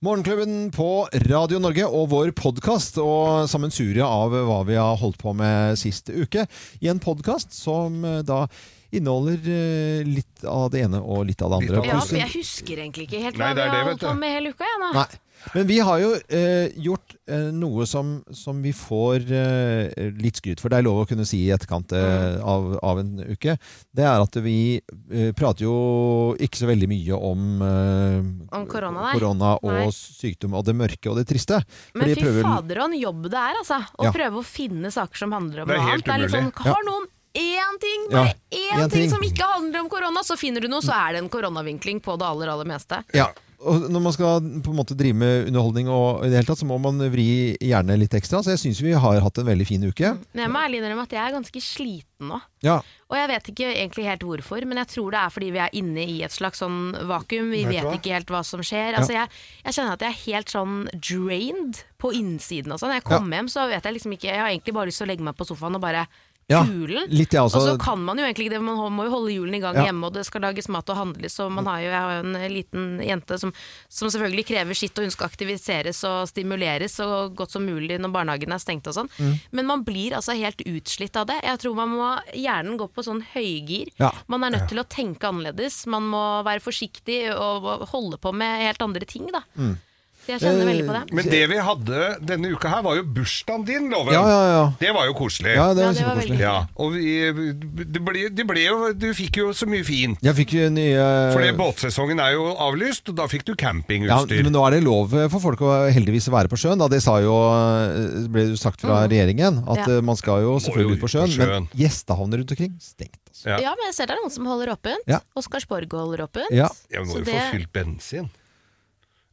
Morgenklubben på Radio Norge og vår podkast og sammensuriet av hva vi har holdt på med sist uke. I en podkast som eh, da inneholder eh, litt av det ene og litt av det andre. Ja, for jeg husker egentlig ikke helt Nei, hva det vi har holdt på med hele uka. Ja. Nei. Men vi har jo eh, gjort eh, noe som, som vi får eh, litt skryt for. Det er lov å kunne si i etterkant eh, Mm. av, av en uke. Det er at vi eh, prater jo ikke så veldig mye om, eh, Om korona, korona og Nei. sykdom og det mørke og det triste. Men fy prøver- fader og en jobb det er, altså. Å Ja. prøve å finne saker som handler om noe annet. Det er litt sånn. Har noen én ting, Ja, bare én én ting ting. som ikke handler om korona, så finner du noe, så er det en koronavinkling på det aller, aller meste. Ja. Og når man skal på en måte drive med underholdning, og i det hele tatt, så må man vri hjernen litt ekstra. Så jeg syns vi har hatt en veldig fin uke. Men jeg må ærlig innrømme at jeg er ganske sliten nå. Ja, Og jeg vet ikke egentlig helt hvorfor, men jeg tror det er fordi vi er inne i et slags sånn vakuum. Vi Vet vet ikke helt hva som skjer. Altså jeg, jeg kjenner at jeg er helt sånn drained på innsiden. Og sånn. Når jeg kommer hjem, så vet jeg liksom ikke Jeg har egentlig bare lyst til å legge meg på sofaen og bare Ja, julen. Litt, ja, også. Og så kan man jo egentlig ikke det, man må jo holde julen i gang Ja. hjemme, og det skal lages mat og handles, og man har jo, jeg har jo en liten jente som, som selvfølgelig krever sitt, og hun skal aktiviseres og stimuleres så godt som mulig når barnehagen er stengt og sånn. Mm. Men man blir altså helt utslitt av det. Jeg tror man må hjernen gå på sånn høygir. Ja. Man er nødt til å tenke annerledes, man må være forsiktig og holde på med helt andre ting, da. Mm. Jeg kjenner veldig på det. Men det vi hadde denne uka her, var jo bursdagen din, Loven. Ja, ja, ja. Det var jo koselig. Ja, det Ja, var det var kjempekoselig. Ja, og vi, det ble, det ble jo Du fikk jo så mye fint. Jeg fikk jo nye Fordi båtsesongen er jo avlyst, og da fikk du ja, campingutstyr. men nå er det lov for folk å heldigvis være på sjøen. Da. Det sa jo, eh, ble jo sagt fra regjeringen, at Ja. eh, man skal jo selvfølgelig ut på sjøen. Men gjestehavner rundt omkring stengt. Altså. Ja. Ja, men jeg ser det er noen som holder åpent. Ja. Oscarsborg holder åpent. Ja. Jeg må jo det- få fylt bensin.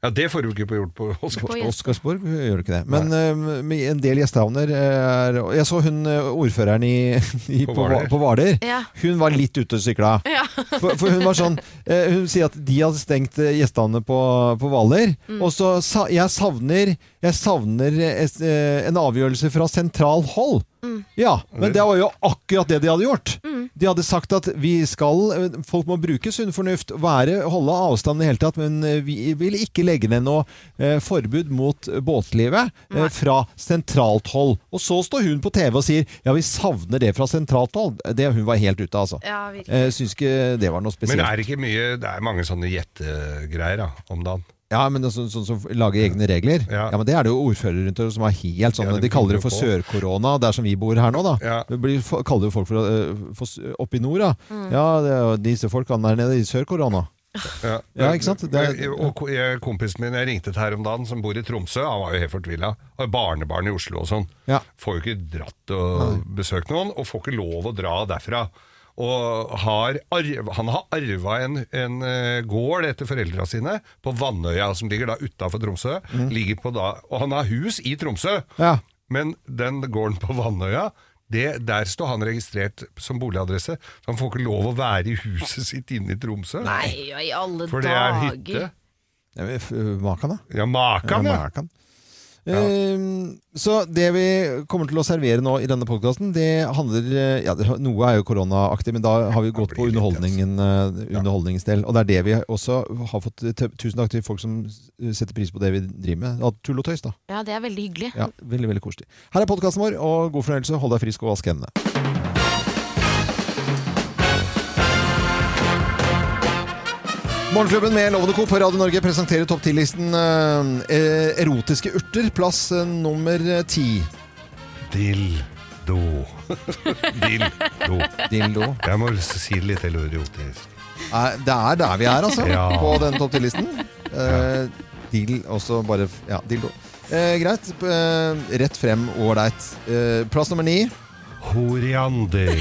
Ja, det får du ikke på gjort på Oscarsborg. På Oscarsborg gjør du ikke det. Men eh, en del gjestehavner er Jeg så hun eh, ordføreren i, i, På på, Hvaler. på Hvaler. Ja. Hun var litt ute og sykla. Ja. For, for hun var sånn eh, Hun sier at de hadde stengt eh, gjestehavnene på, på Hvaler. Mm. Og så sa jeg savner Jeg savner et, eh, en avgjørelse fra sentral hold. Mm. Ja, men det var jo akkurat det de hadde gjort. De hadde sagt at vi skal eh, Folk må bruke sunn fornuft, være, holde avstand i det hele tatt, men eh, vi vil ikke legge ned noe eh, forbud mot båtlivet eh, fra sentralt hold. Og så står hun på TV og sier ja, vi savner det fra sentralt hold. Det Hun var helt ute, altså. Ja, eh, syns ikke det var noe Men er det ikke mye Det er mange sånne gjettegreier om dagen. Ja, men sånn som sånn, så, som lager egne regler. Ja. Ja. men Det er det jo ordførere rundt her som er helt sånn Ja, De kaller det for sørkorona, der som vi bor her nå, da. Ja. Det blir, kaller jo folk for, øh, for oppe i nord, da. Mm. Ja, det er disse folkene der nede i sørkorona. Ja, Ja, ikke sant? Det er- Jeg- og kompisen min jeg ringte til her om dagen, som bor i Tromsø, han var jo helt fortvila. Har barnebarn i Oslo og sånn. Ja. Får jo ikke dratt og besøkt noen, og får ikke lov å dra derfra. Og har arv, han har arva en, en eh, gård etter foreldra sine på Vannøya, som ligger da utafor Tromsø. Mm. på da, og han har hus i Tromsø, Ja. men den gården på Vannøya det, Der står han registrert som boligadresse, så han får ikke lov å være i huset sitt inne i Tromsø. Nei, i alle dager. For det er dager. hytte. Ja, Makan, da. Ja, makan, Ja, ja. makan. Ehm, så det vi kommer til å servere nå i denne podkasten, det handler eh, ja, Noe er jo koronaaktig, men da har vi gått på underholdningen, underholdningens del. Og det er det vi også har fått Tusen takk til folk som setter pris på det vi driver med. Ja, tull og tøys, da. Ja, det er veldig hyggelig. Ja, veldig, veldig koselig. Her er podkasten vår, og god fornøyelse. Hold deg frisk og vask hendene. Morgenklubben med Lovende Co. på Radio Norge presenterer topp 10-listen eh, erotiske urter, plass eh, nummer ti. Dildo. Dildo. Dildo. Jeg må si det litt erotisk. Eh, det er der vi er, altså, Ja. på den topp 10-listen. Eh, Dill, også bare Ja, dildo. Eh, greit. Eh, rett frem, ålreit. Eh, plass nummer ni. Horiander.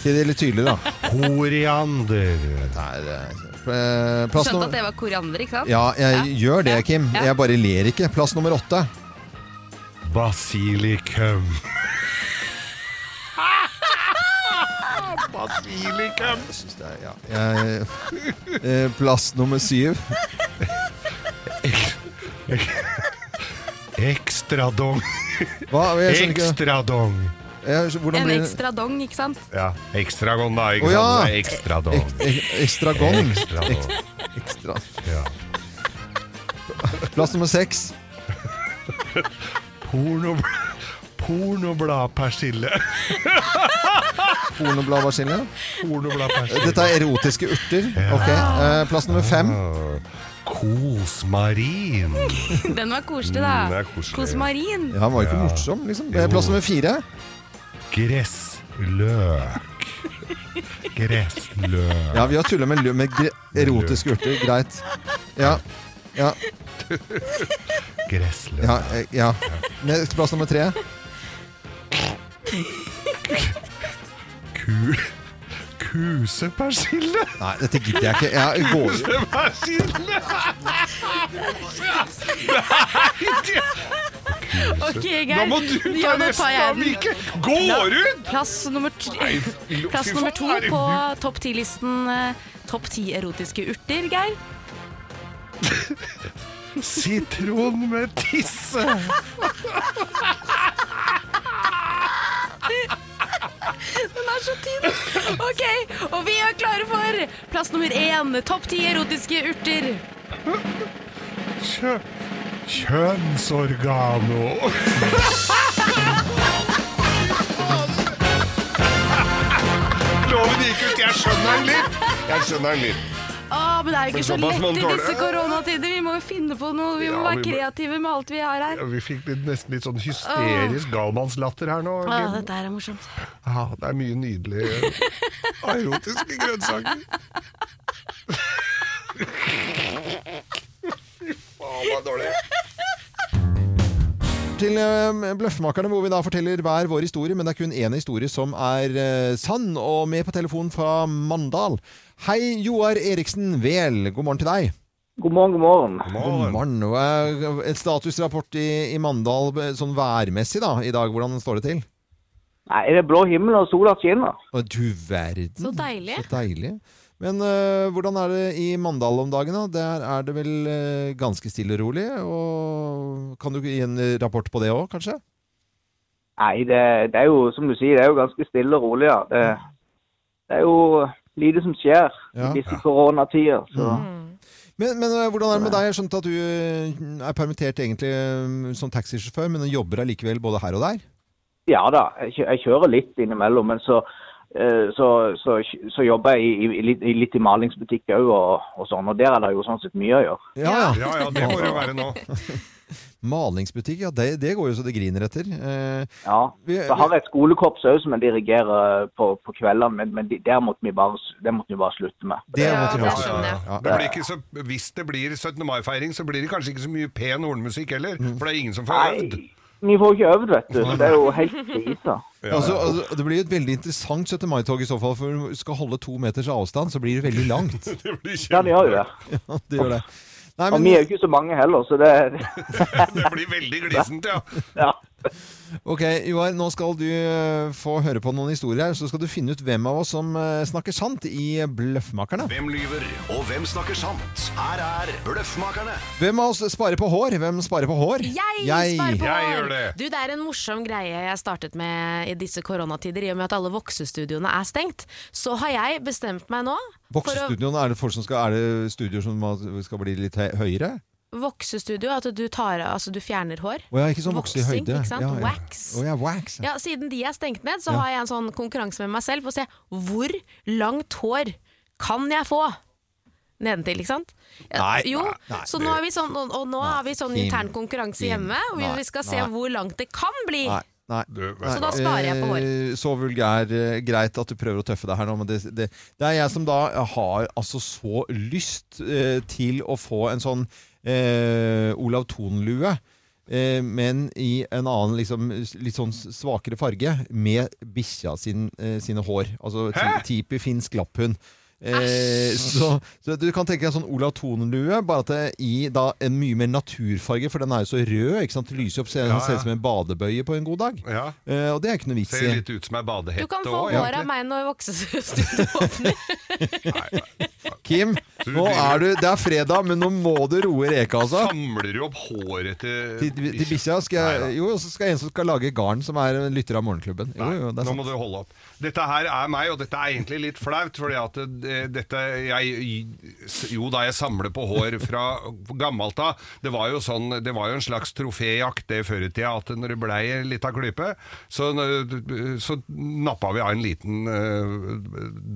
Si det litt tydeligere, da. Horiander. Det er, eh, plass Skjønte at det var koriander, ikke sant? Ja, jeg gjør det, Kim. Ja. Jeg bare ler ikke. Plass nummer åtte. Basilikum. Basilikum. Jeg synes det er, ja. jeg, eh, plass nummer syv. Ekstradong. Ekstradong. Hvordan En blir ekstra dong, ikke sant? Ja, ekstragon da, ikke Å, ja. sant? Det Ekstradong. Ek, ek, ekstragon. Ekstradong. Ekstra. Ja. Plass nummer seks. Pornoblad Pornobladpersille. Pornobladpersille. Pornobladpersille. Dette er erotiske urter. Ok, eh, Plass nummer fem. Kosmarin. Den var koselig, da. Mm, er koselig. Kosmarin. Ja, han var jo ikke morsom, liksom. Eh, Plass nummer fire. Gressløk. Gressløk. Ja, vi har tulla med, lø- med gre- erotiske urter. Greit. Ja. Ja. Gressløk. ja, eh, ja. Ned- Plass nummer tre. Ku... Kusepersille. Nei, dette gidder jeg ikke. Jeg går Nei, Persille! Ok, Geir. Nå må du ta Ja, resten av den. Vike. Går ut! Plass nummer, Nei, Plass nummer to på topp ti-listen eh, Topp ti erotiske urter, Geir. Sitron med tisse. Den er så tynn! Ok, og vi er klare for plass nummer én. Topp ti erotiske urter. Kjø kjønnsorgano. Loven gikk ut. Jeg skjønner den litt. Jeg skjønner den litt. Åh, men det er jo ikke så lett i disse koronatider. Vi må jo finne på noe. Vi må Ja, være vi må- kreative med alt vi har her. Ja, Vi fikk litt, nesten litt sånn hysterisk galmannslatter her nå. Å, dette her er morsomt. Ja, det er mye nydelige erotiske grønnsaker. Faen, det er dårlig. Til eh, Bløffmakerne, hvor vi da forteller hver vår historie, men det er kun én historie som er eh, sann. Og med på telefon fra Mandal. Hei, Joar Eriksen Wehl. God morgen til deg. God morgen, god morgen. God morgen. God morgen. Et statusrapport i, i Mandal eh, sånn værmessig da, i dag. Hvordan står det til? Nei, det er blå himmel og sola skinner. Du verden. Så deilig. Så deilig. Men eh, hvordan er det i Mandal om dagen? da? Der er det vel eh, ganske stille og rolig? Og kan du gi en rapport på det òg, kanskje? Nei, det, det er jo, som du sier, det er jo ganske stille og rolig, ja. Det, det er jo lite som skjer Ja. i disse koronatider, så... Men, men eh, hvordan er det med deg? Jeg skjønte at du er permittert egentlig som taxisjåfør, men jobber allikevel både her og der? Ja da, jeg, kjører litt innimellom, men så, så, så, så jobber jeg i, i, i, litt i malingsbutikk òg og, og sånn, og der er det jo sånn sett mye å gjøre. Ja, ja. Ja, ja, det må det jo være nå. Malingsbutikk, ja. Det, det går jo så det griner etter. Eh, Ja, Vi- så har vi et skolekorps òg som jeg dirigerer på, på kveldene, men, men de, der måtte vi bare, måtte vi bare slutte med. det Ja, måtte vi det. Ja. Det blir ikke så, hvis det blir 17. mai-feiring, så blir det kanskje ikke så mye pen hornmusikk heller. For det er ingen som får øvd. Vi får ikke øvd, vet du. så Det er jo helt krise. Ja, Altså, altså, det blir jo et veldig interessant 17. mai-tog i så fall, for du skal holde to meters avstand, så blir det veldig langt. Det blir kjempe. Ja, det gjør det. Ja, det gjør det. Nei, Og vi er jo ikke så mange heller, så det Det blir veldig glisent, ja. ja. ok, Joar, nå skal du eh, få høre på noen historier her, så skal du finne ut hvem av oss som eh, snakker sant i Bløffmakerne. Hvem lyver, og hvem snakker sant? Her er Bløffmakerne. Hvem av oss sparer på hår? Hvem sparer på hår? Jeg, Jeg. sparer på Jeg hår! gjør det. Du, det er en morsom greie jeg startet med i disse koronatider, i og med at alle voksestudioene er stengt. Så har jeg bestemt meg nå for å Voksestudioen, er det folk som skal Er det studioer som skal bli litt høyere? Voksestudio, at du, tar, altså du fjerner hår. Å ja, ikke sånn vokse i høyde. Ja, ja. Wax. Oh, ja, wax. Siden de er stengt ned, så har jeg en sånn konkurranse med meg selv for å se hvor langt hår kan jeg få. Nedentil, ikke sant? Nei, jo, nei, nei, så nå har vi sånn, og, og nå har vi sånn intern konkurranse hjemme, og vi, vi skal se nei. hvor langt det kan bli. Nei. Nei. Du, Så da sparer jeg på hår. Eh, Så vulgær. eh, Greit at du prøver å tøffe deg her nå, men det, det, det er jeg som da har altså så lyst eh, til å få en sånn eh, Olav Thon-lue. Eh, men i en annen liksom, litt sånn svakere farge, med bikkja sin, eh, sine hår. Altså tipi finsk lapphund. Eh, så, så du kan tenke deg en sånn Olav Thon-lue, bare at det i da en mye mer naturfarge, for den er jo så rød. ikke sant? Lyser opp, ser, Ja, ser ja. ut som en badebøye på en god dag. Ja. Eh, og det er ikke noe vits Ser i. litt ut som ei Du kan få håret hår av meg når voksestudio åpner. Kim, Nå er du, det er fredag, men nå må du roe reka, altså. Samler du opp håret til Til, til bikkja Jo, så skal en som skal lage garn, som er lytter av Morgenklubben. Jo, jo, det er Nå må du holde opp. Dette her er meg, og dette er egentlig litt flaut. Fordi at det, dette jeg, Jo da, jeg samler på hår fra gammelt av. Det var jo sånn, det var jo en slags troféjakt det før i tida. At når det blei ei lita klype, så, så nappa vi av en liten uh,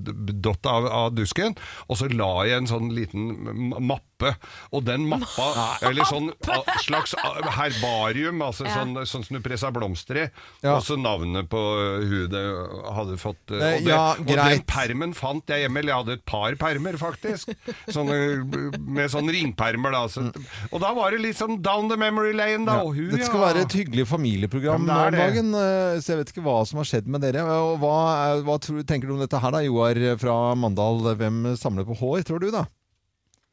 dott av, av dusken, og så la jeg en sånn liten m- mappe. Og den mappa, eller sånn a, slags herbarium, altså Ja. sånn, sånn som du presser blomster i, Ja. og så navnet på hudet hadde fått eh, Eh, og, det, ja, og den permen fant jeg hjemme. eller Jeg hadde et par permer, faktisk. Sånne, med sånn ringpermer. Da. Så, og da var det litt sånn down the memory lane, da. Og hun, Dette skal ja. være et hyggelig familieprogram nå om dagen, eh, så jeg vet ikke hva som har skjedd med dere. Og hva, hva tror, tenker du om dette her da, Joar fra Mandal? Hvem samler på hår, tror du da?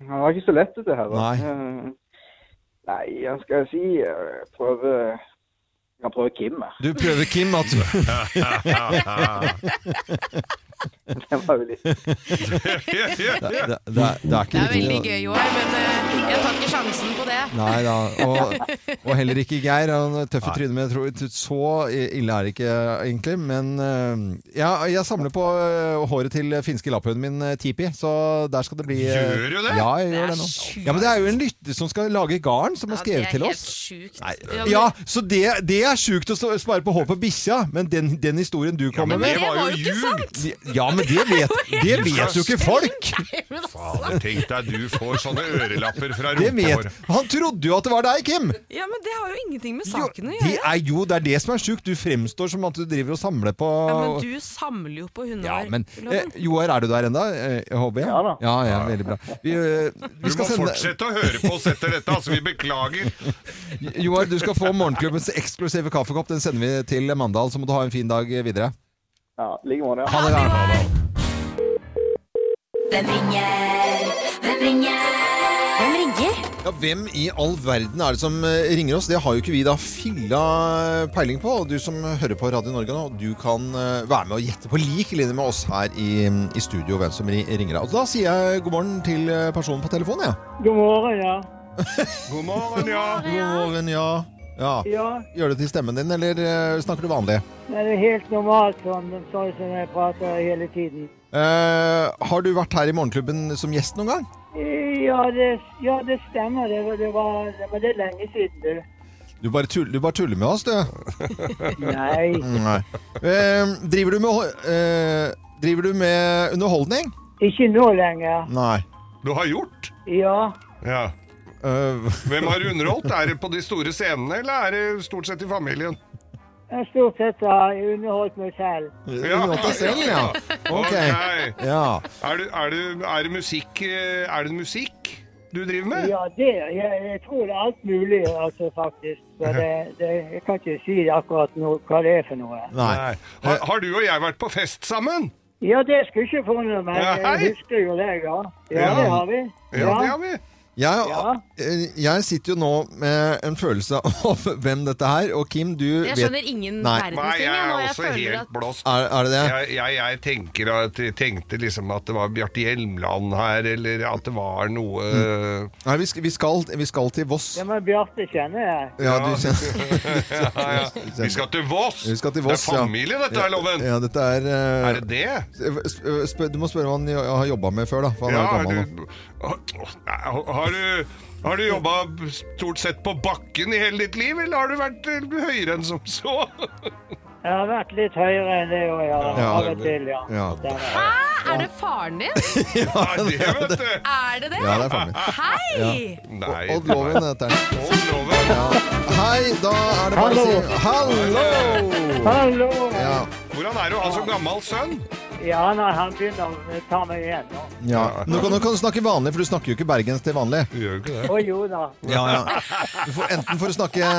Det var ikke så lett dette her. da. Nei. Eh, Nei, hva skal jeg si? Jeg prøver Jeg kan prøve Kim. jeg. Du prøver, Kim, at litt det, det, det, er, det er ikke Det er veldig gøy, Joar, men eh, jeg tar ikke sjansen på det. Nei da, og, og heller ikke Geir. Han er tøff i trynet, men jeg tror så ille er det ikke egentlig. Men eh, ja, jeg samler på eh, håret til finske lapphunden min, Tipi, så der skal det bli Gjør du det? Ja, jeg Det gjør det nå. Ja, men det er jo en lytter som skal lage garn, som har skrevet til oss. Nei, Ja, så det, det er sjukt å spare på håret på bikkja, men den, den historien du kommer men med det var jo ikke sant! Ja, men det vet, det vet jo ikke folk! Fader, tenk deg du får sånne ørelapper fra Det rumpehår. Han trodde jo at det var deg, Kim! Ja, men det har jo ingenting med Jo, saken å det gjøre. er jo det er det som er sjukt. Du fremstår som at du driver og samler på Ja, men du samler jo på Ja, men eh, Joar, er du der ennå? Eh, HB? Ja da. Ja, ja, veldig bra. Vi, eh, Du vi må sende fortsette å høre på oss etter dette, altså. Vi beklager. Joar, du skal få morgenklubbens eksklusive kaffekopp. Den sender vi til Mandal, så må du ha en fin dag videre. Ja, i like måte. Ha det bra. Hvem ringer? Hvem ringer? Hvem ringer? Ja, hvem i all verden er det som eh, ringer oss? Det har jo ikke vi da filla peiling på. Og du som hører på Radio Norge nå, du kan eh, være med og gjette på lik linje med oss her i, i studio hvem som ringer deg. Og da sier jeg god morgen til eh, personen på telefonen, jeg. Ja. God morgen, ja. God morgen, ja. God morgen, ja. Ja. Ja, Gjør det til stemmen din, eller eh, snakker du vanlig? det er helt normalt sånn, sånn som jeg prater hele tiden. Eh, har du vært her i Morgenklubben som gjest noen gang? Ja, det, ja, det stemmer. Det, var- det, var, det, var det lenge siden, du. Du bare, tull, du bare tuller med oss, du. Nei. Nei. Eh, driver, du med, eh, driver du med underholdning? Ikke nå lenger. Nei. Du har gjort? Ja. Ja. Eh, Hvem har underholdt? Er det på de store scenene, eller er det stort sett i familien? Jeg stort sett har underholdt meg selv. Underholdt deg selv, ja. Ok. Ja. Er, du, er, du, er det musikk eh, Er det musikk du driver med? Ja, det, jeg, jeg tror det er alt mulig, altså, faktisk. Det, det, jeg kan ikke si akkurat no, hva det er for noe. Nei. Har, har du og jeg vært på fest sammen? Ja, det skulle ikke forundre meg. Jeg husker jo det, ja. Ja, Ja. det har vi. Ja, det har vi. Jeg, Ja. eh, jeg sitter jo nå med en følelse av hvem dette er, og Kim, du Jeg vet skjønner ingen Nei. verdens ting. jeg jeg, er Jeg også helt at blåst. er, er det det? Jeg, jeg, jeg tenker at, jeg tenkte liksom at det var Bjarte Hjelmland her, eller at det var noe Nei, vi skal, vi, skal, vi skal til Voss. Ja, men Bjarte kjenner jeg. Ja, du kjenner ja, ja. Vi skal til Voss! Vi skal til Voss, det er familie, dette er loven! Ja, dette er, uh... Er det det? Du må spørre hva han har jobba med før, da. For han Ja, er gammel nå. Du, har, du har du jobba stort sett på bakken i hele ditt liv, eller har du vært eh, høyere enn som så? Jeg har vært litt høyere enn det òg, ja. Ja. Av og til, ja. Ja. Stemmer. Hæ? Er det faren din? Ja, det vet du! Er det det? Ja, det er faren min. Hei! Nei. Odd Loven heter han. Odd Loven. Hei, da er det bare å si hallo! Hallo! Ja. Hvordan er det å ha så gammel sønn? Ja, nei, han begynner å ta meg igjen nå. ja. Nå, kan, nå kan du snakke vanlig, for du snakker jo ikke bergensk til vanlig. Du gjør jo ikke det. Å jo da. Ja, ja. Du får, enten får du snakke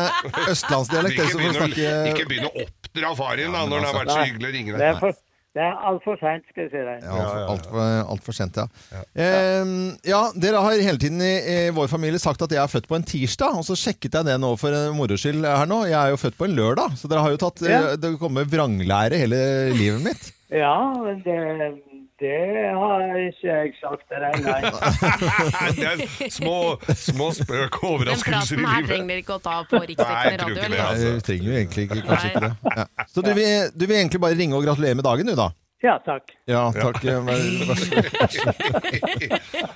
østlandsdialekt, eller så får du snakke ikke begynn å oppdra faren din da, når det har vært så hyggelig å ringe Det deg. er, for, det er altfor seint, skal jeg si deg. Ja, altfor alt for sent, ja. Eh, ja, dere har hele tiden i, i vår familie sagt at jeg er født på en tirsdag, og så sjekket jeg det nå for en moro skyld her nå. Jeg er jo født på en lørdag, så dere har jo tatt eh, Ja. Det kommer vranglære hele livet mitt. Ja, men det, Det har ikke jeg sagt til deg, nei. det er små, små spøk og overraskelser i livet. Den praten her trenger dere ikke å ta på riksdekkende radio. ikke det, altså. Nei, du trenger jo egentlig ikke, kanskje ikke det. Ja. Så du vil, du vil egentlig bare ringe og gratulere med dagen, du da? Ja, takk. Ja, takk. Vær vær så.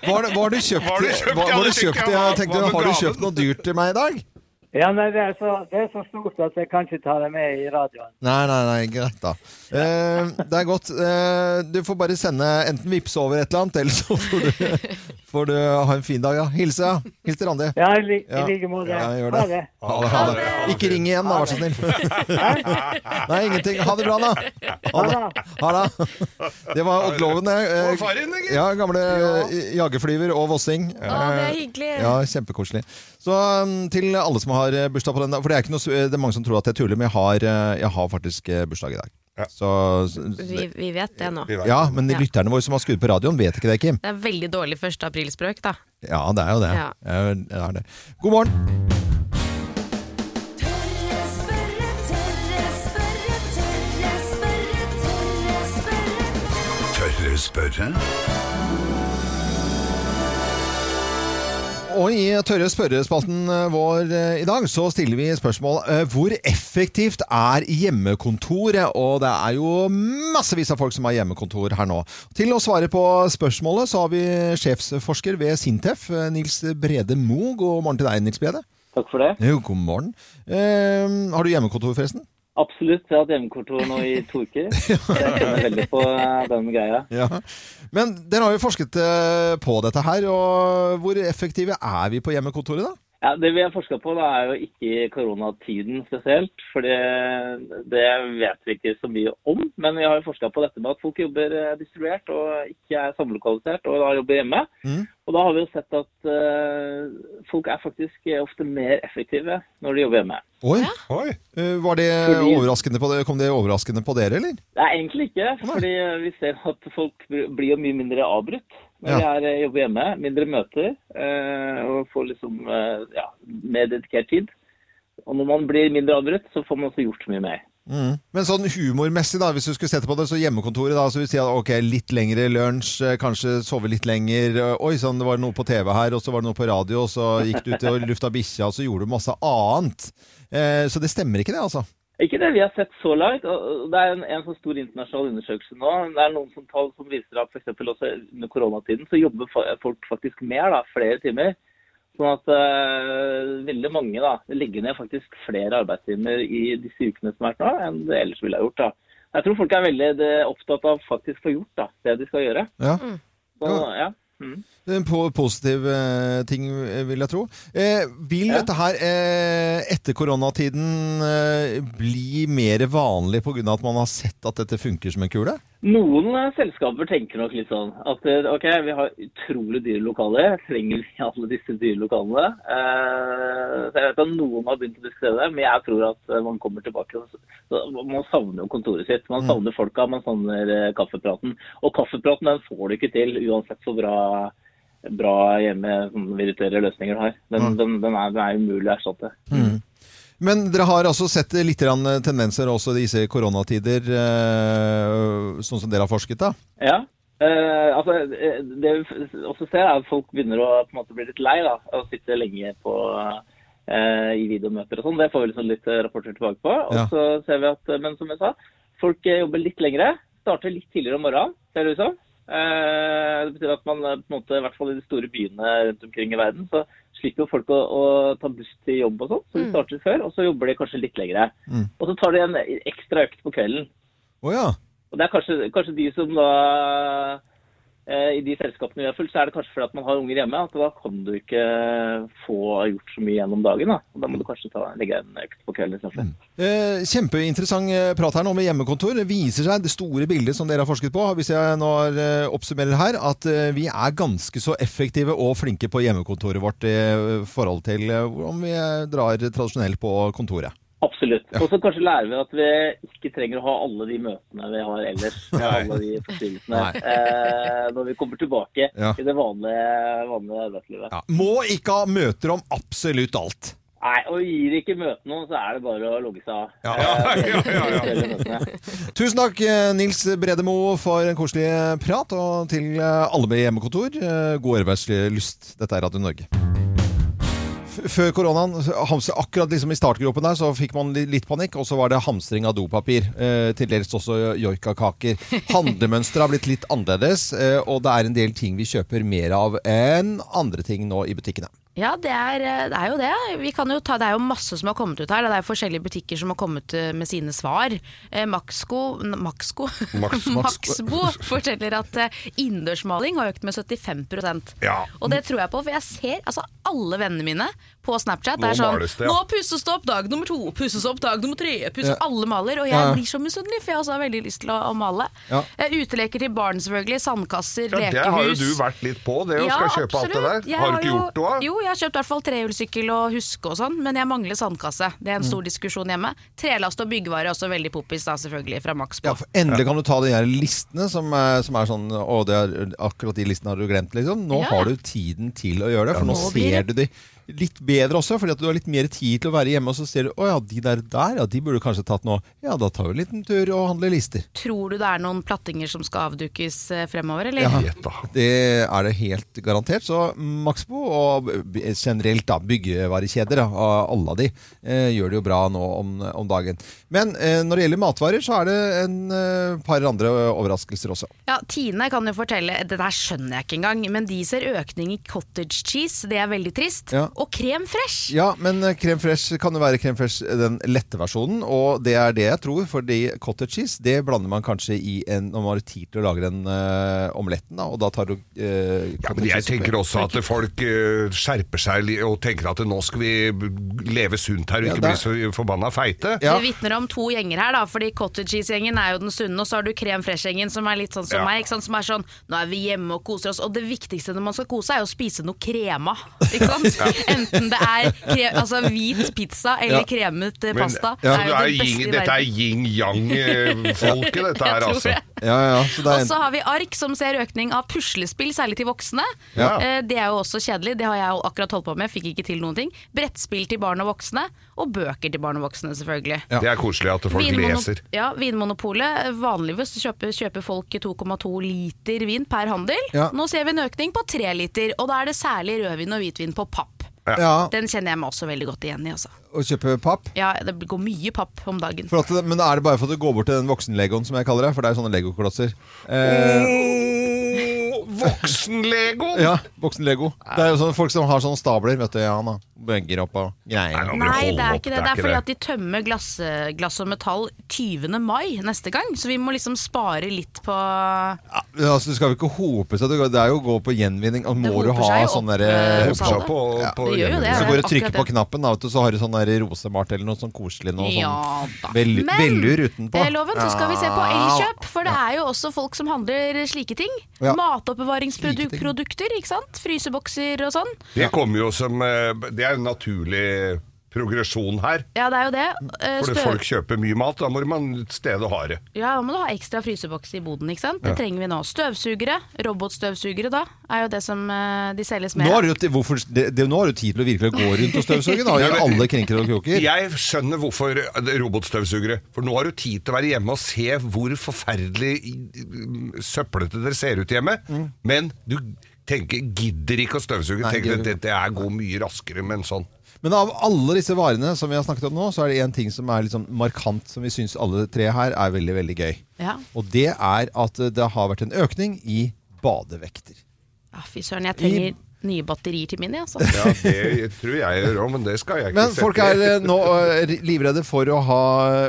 Hva har du- hva har du kjøpt? Hva har du kjøpt? Hva, hva har du kjøpt? jeg. Tenkte, har du kjøpt noe dyrt til meg i dag? Ja, nei, det er, så, det er så stort at jeg kan ikke ta det med i radioen. Nei, nei, nei, greit da. Eh, det er godt. Eh, du får bare sende enten vips over et eller annet, eller så får du, får du ha en fin dag. Ja. Hilse, ja. Hils til Randi. Ja, i li- Ja. like måte. Ja, Ha. Ha det, ha det. Ikke ring igjen, da, vær så snill. Nei, ingenting. Ha det bra, da. Ha det. Ha det. Det var Odd Loven, det. Eh? Ja, gamle eh, jagerflyver og vossing. Ja, det er Eh, hyggelig. Ja, kjempekoselig. Så um, til alle som har eh, bursdag på den dag For det er, ikke noe, det er mange som tror at jeg tuller, men jeg har, eh, jeg har faktisk eh, bursdag i dag. Ja. Så, Vi, vi vet det nå. Vet. ja, men Ja. lytterne våre som har skrudd på radioen, vet ikke det, Kim. Det er veldig dårlig 1. aprilspøk, da. Ja, det er jo det. Ja. Ja, det er det. God morgen. Tørre spørre, tørre spørre. Tørre spørre? Og i tørre spørrespalten eh, vår eh, i dag så stiller vi spørsmål eh, hvor effektivt er hjemmekontoret? Og det er jo massevis av folk som har hjemmekontor her nå. Til å svare på spørsmålet så har vi sjefsforsker ved Sintef, Nils Brede Moe. God morgen til deg, Nils Brede. Takk for det. Jo, god morgen. Eh, har du hjemmekontor, forresten? Absolutt. Jeg har hatt hjemmekontor nå i to uker. Jeg kjenner veldig på eh, den greia. Ja. Men dere har jo forsket eh, på dette her, og hvor effektive er vi på hjemmekontoret, da? Ja, det vi har forska på, da, er jo ikke koronatiden spesielt. For det, det vet vi ikke så mye om. Men vi har jo forska på dette med at folk jobber eh, distribuert og ikke er samlokalisert, og da jobber hjemme. Mm. Og da har vi jo sett at uh, folk er faktisk ofte mer effektive når de jobber hjemme. Oi, Oi. eh, var det Fordi- overraskende på det, Kom det overraskende på dere, eller? Nei, egentlig ikke. Fordi vi ser at folk blir jo mye mindre avbrutt når Ja. er, eh, jobber hjemme. Mindre møter. eh, Og får liksom eh, ja, mer dedikert tid. Og når man blir mindre avbrutt, så får man også gjort mye mer. Mm. Men sånn humormessig, da, hvis du skulle sette på det, så hjemmekontoret, da, så vil si at ok, litt lengre lunsj, kanskje sove litt lenger. Oi sann, det var noe på TV her, og så var det noe på radio, og så gikk du ut og lufta bikkja, og så gjorde du masse annet. Eh, så det stemmer ikke, det, altså. Ikke det vi har sett så langt. og- Det er en, en sånn stor internasjonal undersøkelse nå. Det er noen som tall som viser at f.eks. også under koronatiden så jobber folk faktisk mer, da, flere timer. Sånn at uh, veldig mange da, legger ned faktisk flere arbeidstimer i disse ukene som har vært nå, enn det ellers ville ha gjort. da. Jeg tror folk er veldig opptatt av faktisk å få gjort da, det de skal gjøre. Ja. Så, Ja. Mm. En positiv eh, ting, eh, vil jeg tro. Eh, vil Ja. dette her eh, etter koronatiden eh, bli mer vanlig pga. at man har sett at dette funker som en kule? Noen eh, selskaper tenker nok litt sånn at eh, ok, vi har utrolig dyre lokaler. Trenger vi alle disse dyre lokalene? Eh, så jeg vet at noen har begynt å diskutere det, men jeg tror at man kommer tilbake. Man savner jo kontoret sitt. Man savner folka, man savner kaffepraten. Og kaffepraten den får du ikke til uansett så bra, bra hjemme sånn virtuelle løsninger du har. Den, den, den, er, den er umulig å erstatte. Men dere har altså sett litt tendenser også i disse koronatider, eh, sånn som dere har forsket, da? Ja. Eh, altså, eh, det vi også ser, er at folk begynner å på en måte bli litt lei da, av å sitte lenge på, eh, i videomøter og sånn. Det får vi liksom litt eh, rapporter tilbake på. Og Ja. så ser vi at, eh, men som jeg sa, folk eh, jobber litt lengre. Starter litt tidligere om morgenen, ser det ut som. Eh, det betyr at man eh, på en måte, i hvert fall i de store byene rundt omkring i verden, så slipper jo folk å, å ta buss til jobb og sånn. Så de starter før, og så jobber de kanskje litt lengre. Mm. Og så tar de en ekstra økt på kvelden. Oh, ja. Og det er kanskje, kanskje de som da I de selskapene vi har fulgt, så er det kanskje fordi at man har unger hjemme. At da kan du ikke få gjort så mye gjennom dagen. Da, da må du kanskje ta, legge en økt på kvelden istedenfor. Eh, kjempeinteressant eh, prat her nå med hjemmekontor. Det viser seg, det store bildet som dere har forsket på, hvis jeg nå eh, oppsummerer her, at eh, vi er ganske så effektive og flinke på hjemmekontoret vårt i eh, forhold til eh, om vi eh, drar tradisjonelt på kontoret. Absolutt. Og så kanskje lærer vi at vi ikke trenger å ha alle de møtene vi har ellers. alle de forstyrrelsene. Eh, når vi kommer tilbake Ja. i det vanlige, vanlige arbeidslivet. Ja. Må ikke ha møter om absolutt alt. Nei, og gir ikke møte noen, så er det bare å logge seg av. Ja, ja, ja, ja, ja. Tusen takk, eh, Nils Bredemo, for en koselig prat. Og til eh, alle med hjemmekontor, eh, god arbeidslyst. Dette er Radio Norge. Før koronaen, akkurat liksom i startgropen der, så fikk man litt panikk. Og så var det hamstring av dopapir. Eh, til dels også joikakaker. Handlemønsteret har blitt litt annerledes, eh, og det er en del ting vi kjøper mer av enn andre ting nå i butikkene. Ja, det er, eh, det er jo det. Vi kan jo ta, det er jo masse som har kommet ut her. Det er forskjellige butikker som har kommet eh, med sine svar. Eh, Maxco, Maxco? Max- Maxbo forteller at innendørsmaling har økt med 75% Ja. Og det tror jeg på, for jeg ser altså alle vennene mine på Snapchat. Det er sånn det, ja. Nå pusses det opp dag nummer to, pusses opp dag nummer tre. Pusses, Ja. Alle maler. Og jeg Ja, blir så misunnelig, for jeg også har veldig lyst til å, å male. Uteleker til barn, selvfølgelig. Sandkasser, Ja, det har jo du vært litt på, det å skal kjøpe alt det der. Har du ikke jo- gjort noe? Jo, jeg har kjøpt i hvert fall trehjulssykkel og huske og sånn, men jeg mangler sandkasse. Det er en Mm. stor diskusjon hjemme. Trelast og byggevare er også veldig poppis, da, selvfølgelig, fra Maxbo. Ja, for Endelig kan du ta de her listene som som er sånn Å, det er, akkurat de listene har du glemt, liksom. Nå har du tiden til å gjøre det, for nå nå ser du de litt bedre også, fordi at du har litt mer tid til å være hjemme, og så ser du å ja, de der der, ja, de burde kanskje tatt nå. Ja, da tar vi en liten tur og handler lister. Tror du det er noen plattinger som skal avdukes eh, fremover, eller? Ja. Det er det helt garantert. Så Maxbo og generelt da, byggevarekjeder, da, alle av de, eh, gjør det jo bra nå om, om dagen. Men eh, når det gjelder matvarer, så er det en eh, par andre overraskelser også. Ja, Tine kan jo fortelle, det der skjønner jeg ikke engang, men de ser økning i cottage cheese, det er veldig trist. Ja. Og krem fresh! Ja, men eh, crème fresh kan jo være crème fresh eh, den lette versjonen, og det er det jeg tror, fordi cottage cheese det blander man kanskje i en når man har tid til å lage den uh, omeletten, da, og da tar du uh, Ja, men jeg tenker også at folk eh, skjerper seg og tenker at nå skal vi leve sunt her og ikke ja, bli så forbanna feite. Ja. Det vitner om to gjenger her, da. Fordi cottage cheese-gjengen er jo den sunne, og så har du krem fresh-gjengen som er litt sånn som Ja. meg. Ikke sant? Som er sånn Nå er vi hjemme og koser oss. Og det viktigste når man skal kose, er å spise noe krema. Ikke sant? Enten det er kre altså hvit pizza eller Ja. kremet eh, Men, pasta. ja, det er jo det er det beste yin, dette er yin-yang-folket, dette her, altså. det. Ja, ja, Og så har vi ark som ser økning av puslespill, særlig til voksne. Ja. Eh, Det er jo også kjedelig, det har jeg akkurat holdt på med, fikk ikke til noen ting. Brettspill til barn og voksne, og bøker til barn og voksne, selvfølgelig. Ja. Det er koselig at folk vinmonop leser. Ja, Vinmonopolet. Vanligvis kjøper, kjøper folk 2,2 liter vin per handel. Ja. Nå ser vi en økning på 3 liter, og da er det særlig rødvin og hvitvin på papp. ja, Den kjenner jeg meg også veldig godt igjen i. Også. å kjøpe papp. Ja, det går mye papp om dagen. For at, det- men er det bare for at du går bort til den voksenlegoen, som jeg kaller det? For det er sånne legoklosser. Eh, Voksen-Lego! ja, voksen-Lego. Det er jo sånn folk som har sånne stabler, vet du. Ja, da. Bøgger opp og greier. Nei, det er ikke det. Det er fordi at de tømmer glass, glass og metall 20. mai neste gang. Så vi må liksom spare litt på Ja, altså, du skal jo ikke hope seg. Det er jo å gå på gjenvinning. Og må du ha sånn derre eh, det. Så går du og trykker på knappen, da, vet du, så har du sånn rosemalt rosemart eller noe sånn koselig noe sånn Ja. Men velur utenpå. det er loven, så skal vi se på Elkjøp. For det er jo også folk som handler slike ting. Ja. Matoppbevaringsprodukter, ikke sant? Frysebokser og sånn. Det kommer jo som eh, Det er jo naturlig progresjon her. Ja, det er jo det. Uh, Fordi folk kjøper mye mat, da må man et sted å ha det. Ja, da må du ha ekstra fryseboks i boden, ikke sant? Det trenger vi nå. Støvsugere, robotstøvsugere da, er jo det som uh, de selges Nå har, du, jo- hvorfor, det, det, nå har du tid til å virkelig gå rundt og støvsuge. Da, Gjør alle krenker og kroker. Jeg skjønner hvorfor er robotstøvsugere. For nå har du tid til å være hjemme og se hvor forferdelig mm, søplete dere ser ut hjemme. Men du tenker, gidder ikke å støvsuge. Nei, tenker gidder at dette er går mye raskere med en sånn. Men av alle disse varene som vi har snakket om nå, så er det én ting som er sånn markant, som vi syns alle tre her er veldig, veldig gøy. Ja. Og det er at det har vært en økning i badevekter. Ja, fy søren, jeg trenger nye batterier til Mini. altså. Ja, det tror jeg gjør òg, men det skal jeg ikke Men sette folk er eh, nå eh, livredde for å ha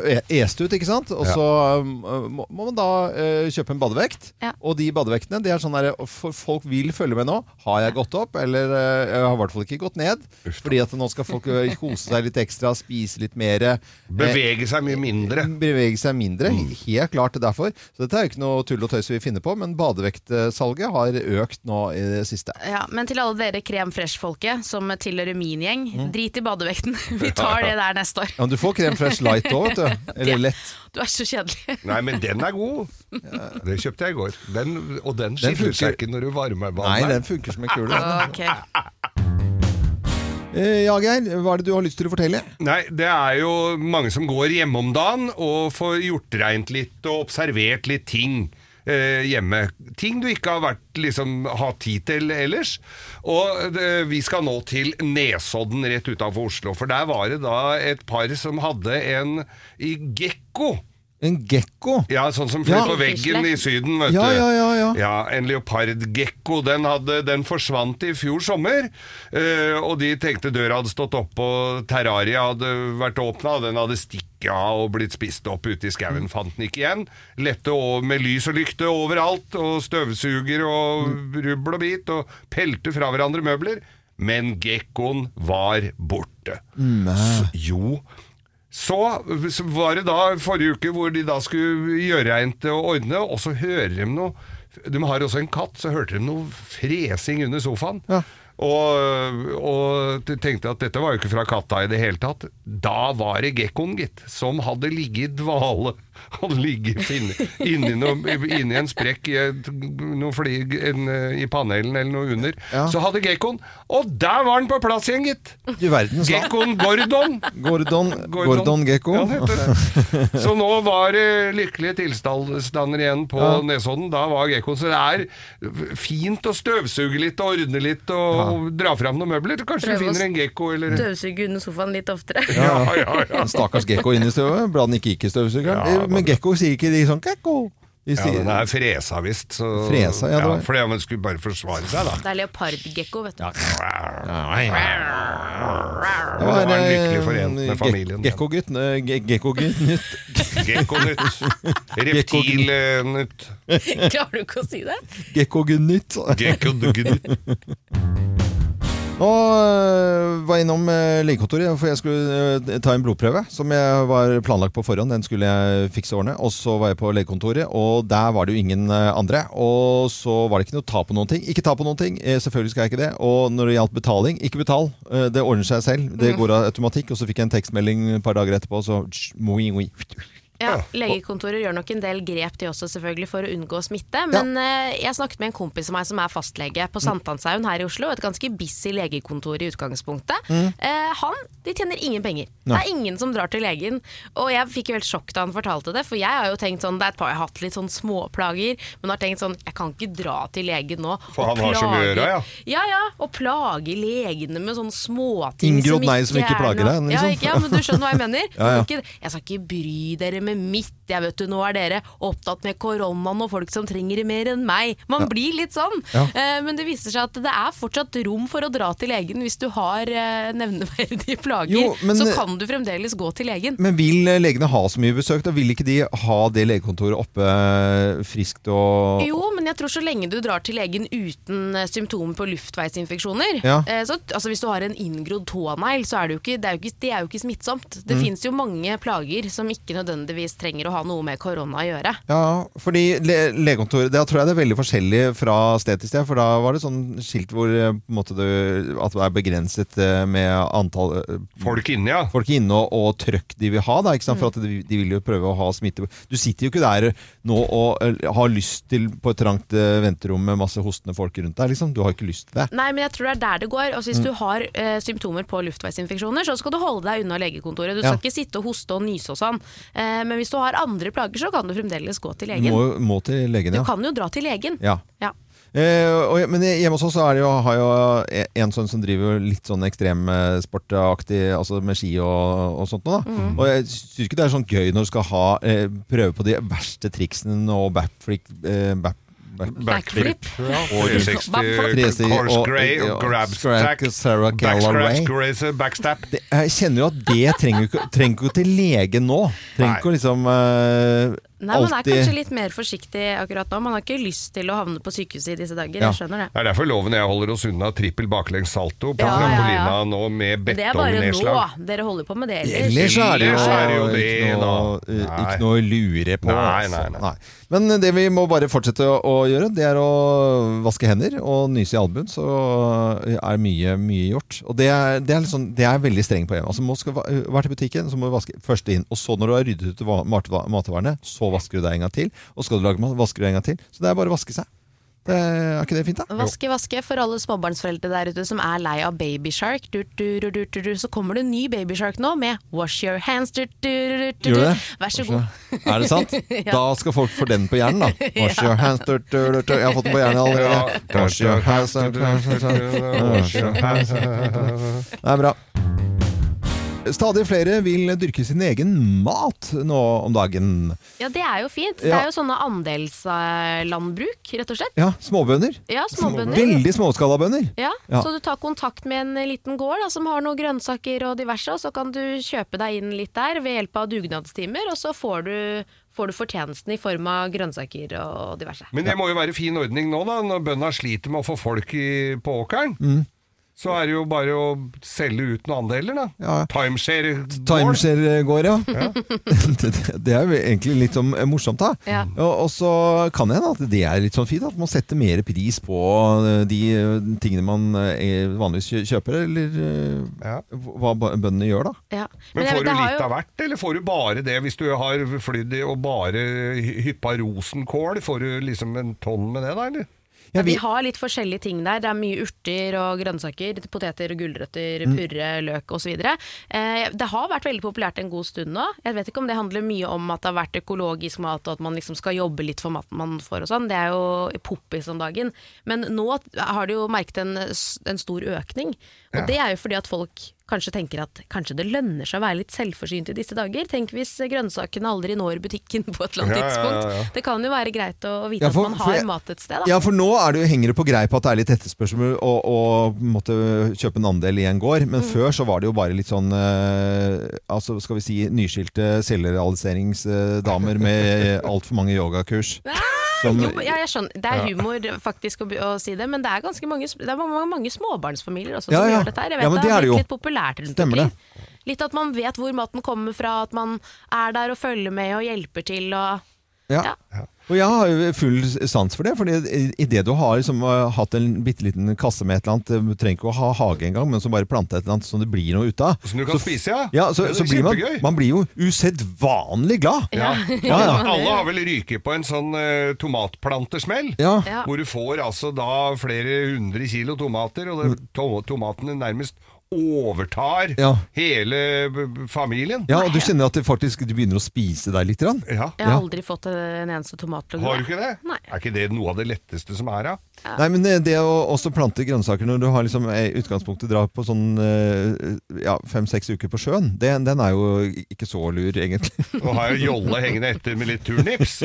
e- est-ut, ikke sant? Og så ja. må man da eh, kjøpe en badevekt. Ja. Og de badevektene, det er sånn der, for folk vil følge med nå. Har jeg gått opp, eller eh, jeg har i hvert fall ikke gått ned? Fordi at nå skal folk eh, kose seg litt ekstra, spise litt mer. eh, Bevege seg mye mindre. Bevege seg mindre. Helt klart derfor. Så dette er jo ikke noe tull og tøys vi finner på, men badevektsalget har økt nå i det siste. Ja, men til alle dere krem fresh-folket som tilhører min gjeng, Mm. drit i badevekten. Vi tar det der neste år. Ja, men du får krem fresh light òg, vet du. Eller lett. Du er så kjedelig. Nei, men den er god. Det kjøpte jeg i går. Den, og den Den skiller seg ikke når du varmer Nei, den funker som en kule. Okay. Eh, Ja, Geir, hva er det du har lyst til å fortelle? Nei, det er jo mange som går hjemme om dagen og får gjort reint litt og observert litt ting eh, hjemme. Ting du ikke har vært, liksom, hatt tid til ellers. Og eh, vi skal nå til Nesodden rett utenfor Oslo, for der var det da et par som hadde en i gekko. En gekko? Ja, sånn som flyr Ja. på veggen i Syden, vet Ja, du. ja, ja, ja. Ja, en leopardgekko. Den, hadde, den forsvant i fjor sommer. eh, og de tenkte døra hadde stått oppe, og terraria hadde vært åpna, og den hadde stikket av og blitt spist opp ute i skauen. Fant den ikke igjen. Lette med lys og lykte overalt, og støvsuger og rubbel og bit, og pelte fra hverandre møbler. Men gekkoen var borte. Så, jo. Så, så var det da forrige uke hvor de da skulle gjøre reint og ordne, og så hører de noe De har også en katt, så hørte de noe fresing under sofaen. Og, og tenkte at dette var jo ikke fra katta i det hele tatt. Da var det gekkoen, gitt, som hadde ligget i dvale. Hadde ligger inni, noe, inni en sprekk i, et, noe flyg, en, i panelen eller noe under. Så hadde gekkoen Og der var den på plass igjen, gitt! Gekkoen Gordon. Gordon, Gordon Gekko. Ja. Så nå var det lykkelige tilstander igjen på Ja. Nesodden. Da var gekkoen Så det er fint å støvsuge litt og ordne litt og dra fram noen møbler. Kanskje Prøve du finner en gekko eller Støvsuge under sofaen litt oftere. Ja, ja, ja. Stakkars gekko inni støvet. Bra den ikke gikk i støvsugeren. Ja, Eh, Men gekko sier ikke de sånn gekko. De Ja, sier, den er fresa visst. Så, Fresa, ja, ja, fordi man skulle bare forsvare seg, da. Det er leopardgekko, vet du. Det var en lykkelig forent med familien. Gekkogutt. eh, ge- Gekkogutt nytt. Gekko-nytt. Reptil-nytt. Klarer du ikke å si det? Gekkogutt. Gekko-nytt. Nå øh, var jeg innom øh, legekontoret, for jeg skulle øh, ta en blodprøve som jeg var planlagt på forhånd. Den skulle jeg fikse ordne. Og så var jeg på legekontoret, og der var det jo ingen andre. Og så var det ikke noe ta på noen ting. Ikke ta på noen ting, eh, selvfølgelig skal jeg ikke det. Og når det gjaldt betaling, ikke betal. Eh, Det ordner seg selv. Det går av automatikk. Og så fikk jeg en tekstmelding et par dager etterpå, så moi, moi. Ja, Legekontorer gjør nok en del grep de også selvfølgelig for å unngå smitte. Men ja. jeg snakket med en kompis av meg som er fastlege på Sankthanshaugen her i Oslo. Et ganske busy legekontor i utgangspunktet. Mm. Eh, han de tjener ingen penger. Nei. Det er ingen som drar til legen. Og jeg fikk jo helt sjokk da han fortalte det, for jeg har jo tenkt sånn Det er et par jeg har hatt litt sånn småplager, men har tenkt sånn Jeg kan ikke dra til legen nå For han har så mye å gjøre, ja. Ja ja, og plage legene med sånne småting Inngrodd nei som ikke er plager deg, Ja, liksom. ikke, ja, men du skjønner hva jeg mener? Ja, ja. Jeg skal ikke bry dere med mitt, jeg vet du. Nå er dere opptatt med koronaen og folk som trenger det mer enn meg. Man Ja. blir litt sånn. Ja. Uh, men det viser seg at det er fortsatt rom for å dra til legen hvis du har uh, nevneverdige plager. Jo, men- så kan du fremdeles gå til legen. Men vil eh, legene ha så mye besøk? Da vil ikke de ha det legekontoret oppe eh, friskt og Jo, men jeg tror så lenge du drar til legen uten eh, symptomer på luftveisinfeksjoner Ja. eh, så, altså Hvis du har en inngrodd tånegl, så er det jo ikke, det er jo ikke, det er jo ikke smittsomt. Det Mm. finnes jo mange plager som ikke nødvendigvis trenger å ha noe med korona å gjøre. Ja, fordi le legekontoret Da tror jeg det er veldig forskjellig fra sted til sted. For da var det sånn skilt hvor eh, på måte det, at det er begrenset eh, med antall eh, Folk inne, ja. Folk inne og, og trøkk de vil ha. Da, ikke sant? Mm. For at de, de vil jo prøve å ha smitte Du sitter jo ikke der nå og har lyst til på et trangt venterom med masse hostende folk rundt deg. Liksom. Du har ikke lyst til det. Nei, men jeg tror det er der det går. Altså, hvis Mm. du har eh, symptomer på luftveisinfeksjoner, så skal du holde deg unna legekontoret. Du Ja. skal ikke sitte og hoste og nyse og sånn. Eh, men hvis du har andre plager, så kan du fremdeles gå til legen. må, må til legen, ja. Du kan jo dra til legen. Ja. Ja. Eh, og, men hjemme hos oss er det jo, har jo en sånn som driver litt sånn ekstremsportaktig, altså med ski og, og sånt noe. Mhm. Og jeg syns ikke det er sånn gøy når du skal ha, eh, prøve på de verste triksene og backflip, eh, back, back, Backflip. Og- 360, 360 course grey og Grabstack. backstab. Jeg kjenner jo at det trenger du ikke, til lege nå. Trenger ikke å liksom eh, Nei, Man er kanskje litt mer forsiktig akkurat nå. Man har ikke lyst til å havne på sykehuset i disse dager. Ja. Jeg skjønner det. Det er derfor loven jeg holder oss unna trippel baklengs salto på Ja, ja, ja. trampolina nå med Men det er bare nå. Dere holder på med det ellers. Ellers er det jo, er det jo det, ikke, noe, eh, Nei. ikke noe å lure på. Nei, altså. nei, nei. Men det vi må bare fortsette å, gjøre, det er å vaske hender og nyse i albuen. Så er mye, mye gjort. Og det er, det er, sånn, det er veldig streng på hjemme. Altså, må skal være til butikken, så må du vaske først inn. Og så når du har ryddet ut matvarene, så vasker du deg en gang til. Og skal du lage mat, vasker du en gang til. Så det er bare å vaske seg. Det er ikke det fint, da? Vaske, vaske for alle småbarnsforeldre der ute som er lei av babyshark. Du, du, du, du, du, du. Så kommer det en ny babyshark nå med Wash your hands. Du, du, du, du, Gjør det? Vær så god. Er det sant? Ja. Da skal folk få den på hjernen, da. Wash your hands du, du, du, du. Jeg har fått den på hjernen allerede. Wash your hands. Det er bra. Stadig flere vil dyrke sin egen mat nå om dagen. Ja, det er jo fint. Det er jo sånne andelslandbruk, rett og slett. Ja, småbønder. Ja, småbønder. Veldig småskalabønder. Ja, Ja. Så du tar kontakt med en liten gård da, som har noen grønnsaker og diverse, og så kan du kjøpe deg inn litt der ved hjelp av dugnadstimer, og så får du, får du fortjenesten i form av grønnsaker og diverse. Men det må jo være fin ordning nå, da, når bøndene sliter med å få folk i, på åkeren. Mm. Så er det jo bare å selge ut noen andeler, da. Ja. Timeshare. Timeshare går, ja. det, det er jo egentlig litt sånn morsomt, da. Ja. Og, og så kan det hende at det er litt sånn fint, at man setter mer pris på eh, de eh, tingene man eh, vanligvis kjøper, eller eh, Ja. hva bøndene gjør, da. Ja. Men jeg- får du det har litt jo- av hvert, eller får du bare det hvis du har flydd og bare hyppa rosenkål? Får du liksom en tonn med det, da, eller? Ja, Ja, vi har litt forskjellige ting der. Det er mye urter og grønnsaker, poteter og gulrøtter, Mm. purre, løk osv. Eh, det har vært veldig populært en god stund nå. Jeg vet ikke om det handler mye om at det har vært økologisk mat, og at man liksom skal jobbe litt for maten man får og sånn. Det er jo poppis om dagen. Men nå har de jo merket en, en stor økning. Og det er jo fordi at folk kanskje tenker at kanskje det lønner seg å være litt selvforsynt i disse dager. Tenk hvis grønnsakene aldri når butikken på et eller annet Ja, ja, ja, ja. tidspunkt. Det kan jo være greit å vite Ja, for- at man har jeg- mat et sted. Da. ja, for nå er det jo, henger det på greip at det er litt etterspørsel å, å måtte kjøpe en andel i en gård, men Mm. før så var det jo bare litt sånn eh, altså skal vi si nyskilte selvrealiseringsdamer med altfor mange yogakurs. Som, Jo, ja, jeg skjønner. Det er humor faktisk å, å si det, men det er ganske mange, det er mange, mange småbarnsfamilier også som gjør dette her. Jeg vet det det er blitt jo. litt populært rundt omkring. Litt at man vet hvor maten kommer fra, at man er der og følger med og hjelper til og ja. Ja. Og jeg har full sans for det, for idet du har liksom, eh, hatt en bitte liten kasse med et eller annet, eh, du trenger ikke å ha hage engang, men så bare plante et eller annet som det blir noe ut av. Som du kan spise, ja. Ja, så, så blir man, man blir jo usedvanlig glad. Ja. Ja, ja. Alle har vel ryket på en sånn uh, tomatplantesmell. Hvor du får altså da flere hundre kilo tomater, og det, to tomatene nærmest overtar Ja. hele familien. Ja, og du kjenner at det faktisk, du begynner å spise deg litt. Ja. Jeg har aldri fått en eneste tomat Har du ikke det? Nei. Er ikke det noe av det letteste som er, da? Nei, men det, det å også plante grønnsaker når du har liksom i utgangspunktet dra på sånn eh, ja, fem-seks uker på sjøen, det, den er jo ikke så lur, egentlig. Nå har jeg jolle hengende etter med litt turnips.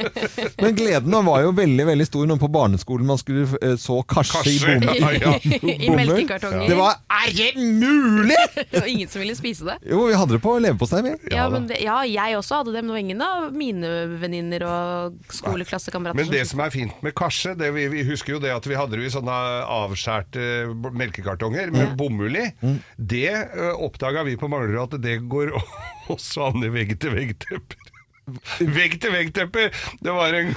Men gleden var jo veldig veldig stor når på barneskolen man skulle eh, så karse i Karse, bomull. ja, ja. I melkekartonger. Det var Er det mulig?! Det var ingen som ville spise det. Jo, vi hadde det på leverpostei. Ja, men det, ja, jeg også hadde det, men det var ingen av mine venninner og skoleklassekamerater Men det som er fint med karse, det vi, vi husker jo det at vi hadde det i sånne avskjærte melkekartonger med bomull i. Det uh, oppdaga vi på Manglerud at det går også an i vegg-til-vegg-tepper. Vegg-til-vegg-tepper! Det var en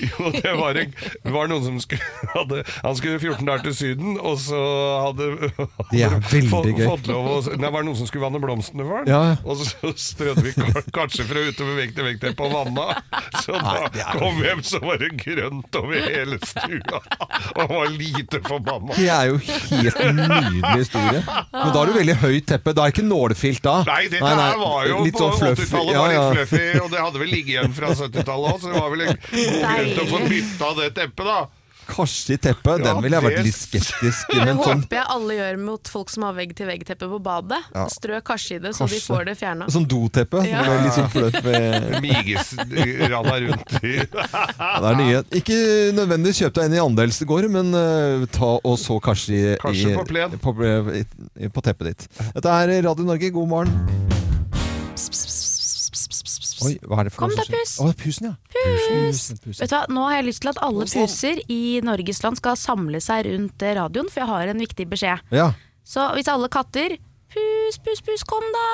Jo, det var, en, det var noen som skulle hadde, Han skulle 14 dager til Syden, og så hadde, Det er hadde veldig fått, gøy. fått lov å Det var noen som skulle vanne blomstene for ham, Ja. og så strødde vi ka- kanskje fra utover vegg-til-vegg-teppet og vanna. Så da kom vi hjem, så var det grønt over hele stua. Og var lite forbanna. Det er jo helt nydelig historie. Men da er du veldig høyt teppe. Da er det ikke nålfilt da. Nei, dette der var jo litt på sånn 80-tallet Ja, var litt fluffy, og det hadde vel ligget igjen fra 70-tallet òg, så det var vel en god grunn til å få bytta det teppet, da. Karse i teppet, Ja, den ville jeg vært litt skeptisk Det sånn, håper jeg alle gjør mot folk som har vegg-til-vegg-teppe på badet. Strø karse i det, så de får det fjerna. Som doteppe. Ja. det sånn fluffy. Miges randa rundt i Ja, det er nye. Ikke nødvendigvis kjøp deg inn i andelsgård, men eh, ta og så kanskje i, i, på i, i, på teppet ditt. Dette er Radio Norge, god morgen. Oi, hva er det for Kom da, som Å, pus. er pusen, ja. Pusen, pusen. Vet du hva, Nå har jeg lyst til at alle puser i Norges land skal samle seg rundt eh, radioen, for jeg har en viktig beskjed. Ja. Så hvis alle katter Pus, pus, pus, kom da!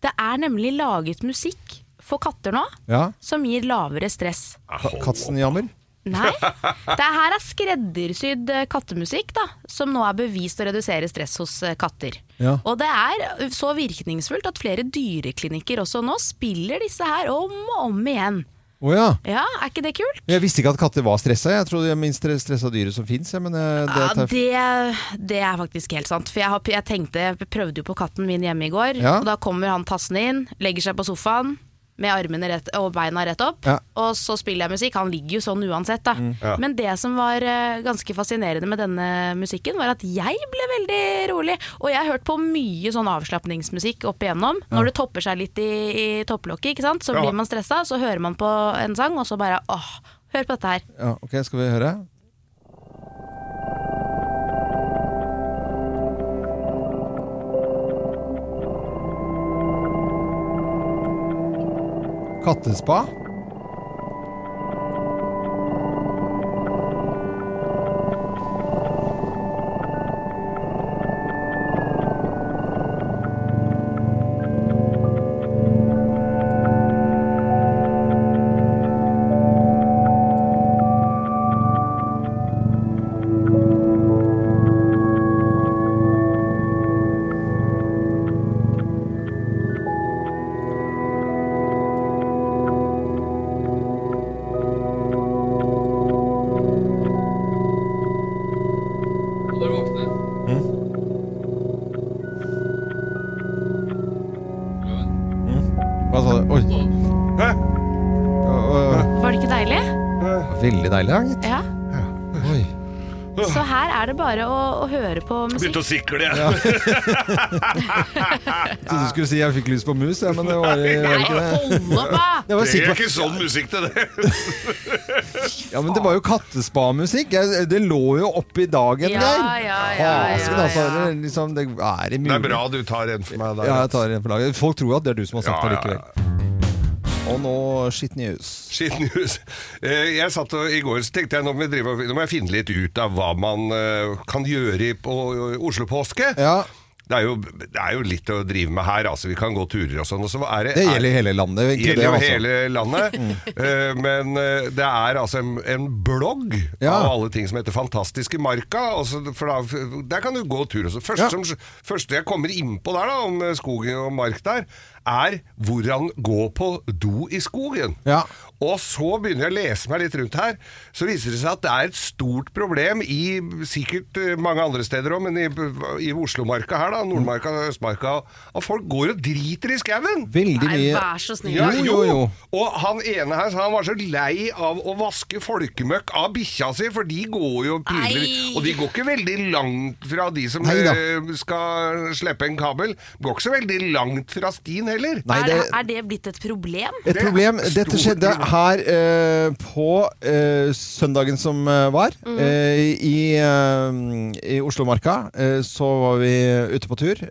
Det er nemlig laget musikk for katter nå ja. som gir lavere stress. Katzenjammer. Nei. Det her er skreddersydd eh, kattemusikk da, som nå er bevist å redusere stress hos eh, katter. Ja. Og det er så virkningsfullt at flere dyreklinikker også nå spiller disse her om og om igjen. Oh, ja. Ja, er ikke det kult? Jeg visste ikke at katter var stressa. Jeg trodde det er minst stressa dyret som fins. Ja, eh, det, det er faktisk helt sant. For jeg, har, jeg tenkte, jeg prøvde jo på katten min hjemme i går. Ja. Og da kommer han tassende inn, legger seg på sofaen med armene rett, og beina rett opp. Ja. Og så spiller jeg musikk. Han ligger jo sånn uansett, da. Ja. Men det som var uh, ganske fascinerende med denne musikken, var at jeg ble veldig rolig. Og jeg har hørt på mye sånn avslapningsmusikk opp igjennom. Når det topper seg litt i, i topplokket, ikke sant? så Ja. blir man stressa. Så hører man på en sang, og så bare åh, hør på dette her. ja, ok, skal vi høre? Kattespa? Hva sa du? Oi. Hæ? Var det ikke deilig? Veldig deilig, ja, gitt. Ja. Så her er det bare å, å høre på musikk. Begynte å sikle, jeg. Jeg trodde du skulle si jeg fikk lyst på mus, ja, men det var, var Nei, ikke det. hold opp, da! Jeg var Det er ikke sånn musikk til det. Ja, men det var jo kattespa-musikk. Jeg- Det lå jo oppi dagen, Ja, Geir. ja, ja, ja, altså. ja. Det, liksom, det er det Det mulig. er bra du tar en for meg der. Ja, jeg tar en for laget. Folk tror jo at det er du som har sagt Ja, det ja, likevel. Og nå shit news. Shit news. Eh, Jeg satt og, I går så tenkte jeg nå må, drive, nå må jeg finne litt ut av hva man eh, kan gjøre i, på Oslo-påske. Ja, Det, er jo- det er jo litt å drive med her. altså Vi kan gå turer og sånn. Og så er det, det gjelder hele landet. Det gjelder det, jo altså. hele landet. Eh, men det er altså en, en blogg Ja. av alle ting som heter Fantastiske Marka. Så- for da, der kan du gå tur. Også. Første, Ja. som, første jeg kommer innpå der, da, om skog og mark der, er hvordan gå på do i skogen. Ja. Og så begynner jeg å lese meg litt rundt her. Så viser det seg at det er et stort problem i sikkert eh, mange andre steder òg, men i, i Oslomarka her, da, Nordmarka Østmarka, at folk går og driter i skauen. Veldig Nei, vær så snill. Ja, Jo, jo, jo. Og han ene her han var så lei av å vaske folkemøkk av bikkja si, for de går jo piler Og de går ikke veldig langt fra de som Nei eh, skal slippe en kabel. Går ikke så veldig langt fra stien heller. Nei, er, det, er det blitt et problem? et er problem. Dette skjedde her eh, på eh, søndagen som var. var. Eh, I, eh, I Oslomarka eh, så var vi ute på tur.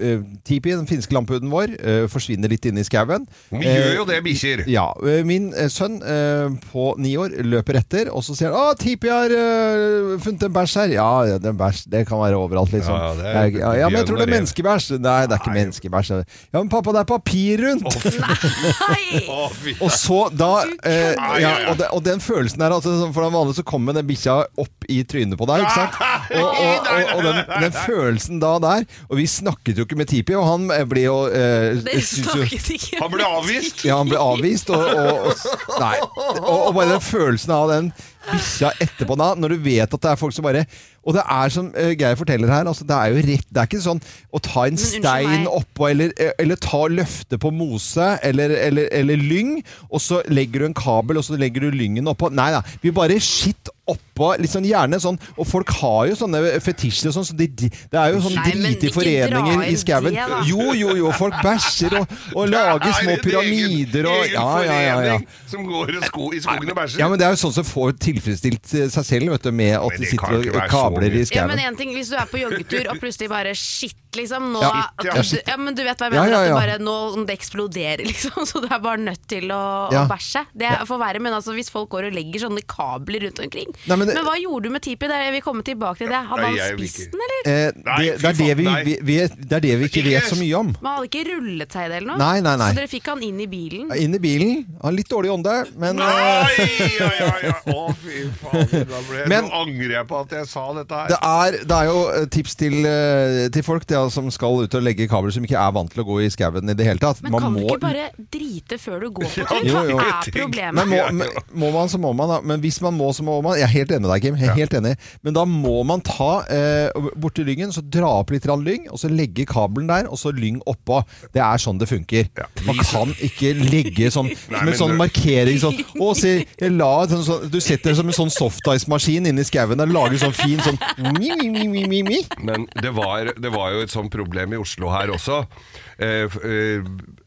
Eh, eh, Tipi, den finske lamphuden vår, eh, forsvinner litt inn i skauen. Vi gjør jo det, bikkjer. Ja. eh, Min eh, sønn eh, på ni år løper etter, og så sier han 'Å, Tipi har eh, funnet en bæsj her'. Ja, det er bæsj. Det kan være overalt, liksom. Ja, det er ja, ja, men jeg tror det er menneskebæsj. Nei, det er ikke menneskebæsj. Ja, men pappa, det er papir rundt! Nei! Og så da eh, ja, og, det, og den følelsen der altså, For den vanlige så kommer den bikkja opp i trynet på deg, ikke sant? Og, og, og, og den, den følelsen da der Og vi snakket jo ikke med Tipi, og han eh, ble jo eh, Dere jo- snakket ikke Han ble avvist. ja, han ble avvist, og, og, og Nei. Og, og bare den følelsen av den bikkja etterpå da, når du vet at det er folk som bare Og det er som uh, Geir forteller her, altså det er jo rett Det er ikke sånn å ta en stein oppå, eller, eller ta løfte på mose, eller, eller, eller lyng, og så legger du en kabel, og så legger du lyngen oppå. Nei da, vi bare skitt oppå, litt sånn gjerne sånn Og folk har jo sånne fetisjer og sånn, så de, de, det er jo sånn drit i drite foreninger i skauen. Jo, jo, jo, folk bæsjer og, og lager små pyramider og Ja, ja, ja. ja. som går i skogen og bæsjer. Ja, men Det er jo sånn som får tilfredsstilt eh, seg selv vet du, med at de sitter og ikke være i skauen. Ja, men en ting, Hvis du er på joggetur og plutselig bare shit, liksom nå, Ja, shit, ja, shit. ja, men Du vet hva jeg Ja, mener? ja, At det bare nå det eksploderer, liksom. Så du er bare nødt til å, Ja. å bæsje. Det får være, men altså, hvis folk går og legger sånne kabler rundt omkring Nei, men men, hva gjorde du med Tipi? Det, jeg vil komme tilbake til det. Hadde han spist den, eller? Eh, det, det, er det, vi, faen, vi, det er det vi ikke vet så mye om. Men han hadde ikke rullet seg i det eller noe? Nei, nei, nei. Så dere fikk han inn i bilen? Inn i bilen. Har litt dårlig ånde, men Nei, ja, ja, ja. Å, fy faen. Da ble, Men- nå angrer jeg på at jeg sa dette her. det er, det er jo eh, tips til, eh, til folk det ja, som skal ut og legge kabler som ikke er vant til å gå i skauen i det hele tatt. Men Man kan du ikke bare drite før du går på tur? Hva er problemet? Men må, men, må man, så må man. Da. Men hvis man må, så må man. Jeg er helt enig med deg, Kim. Jeg er helt enig. Men da må man ta eh, borti lyngen, så dra opp litt lyng, og så legge kabelen der, og så lyng oppå. Det er sånn det funker. Man kan ikke legge sånn som men en sånn du- markering sånn Å, se, la sånn, så, Du setter det som en sånn softice-maskin inni skauen og lager sånn fin sånn mi, mi, mi, mi, mi. Men det var, det var jo et sånt problem i Oslo her også.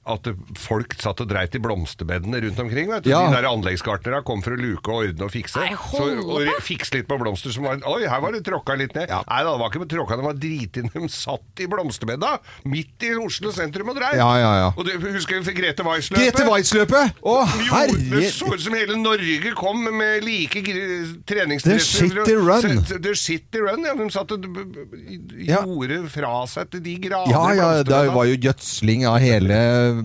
At folk satt og dreit i blomsterbedene rundt omkring. Vet du. Ja. De der anleggsgartnere kom for å luke og ordne og fikse. Nei, så, og fikse litt på blomster som var Oi, her var det tråkka litt ned. Nei da, det var ikke tråkka, det var driti De satt i blomsterbedda midt i Oslo sentrum og dreit. Ja, ja, ja. Og du husker vi Grete Weiss-løpet? Grete Weiss-løpet! Å, herre det så ut som hele Norge kom med like treningsdresser. The City Run. The City Run, ja. De satt og Ja. gjorde fra seg til de grader. Ja, ja, det var jo gjødsling av hele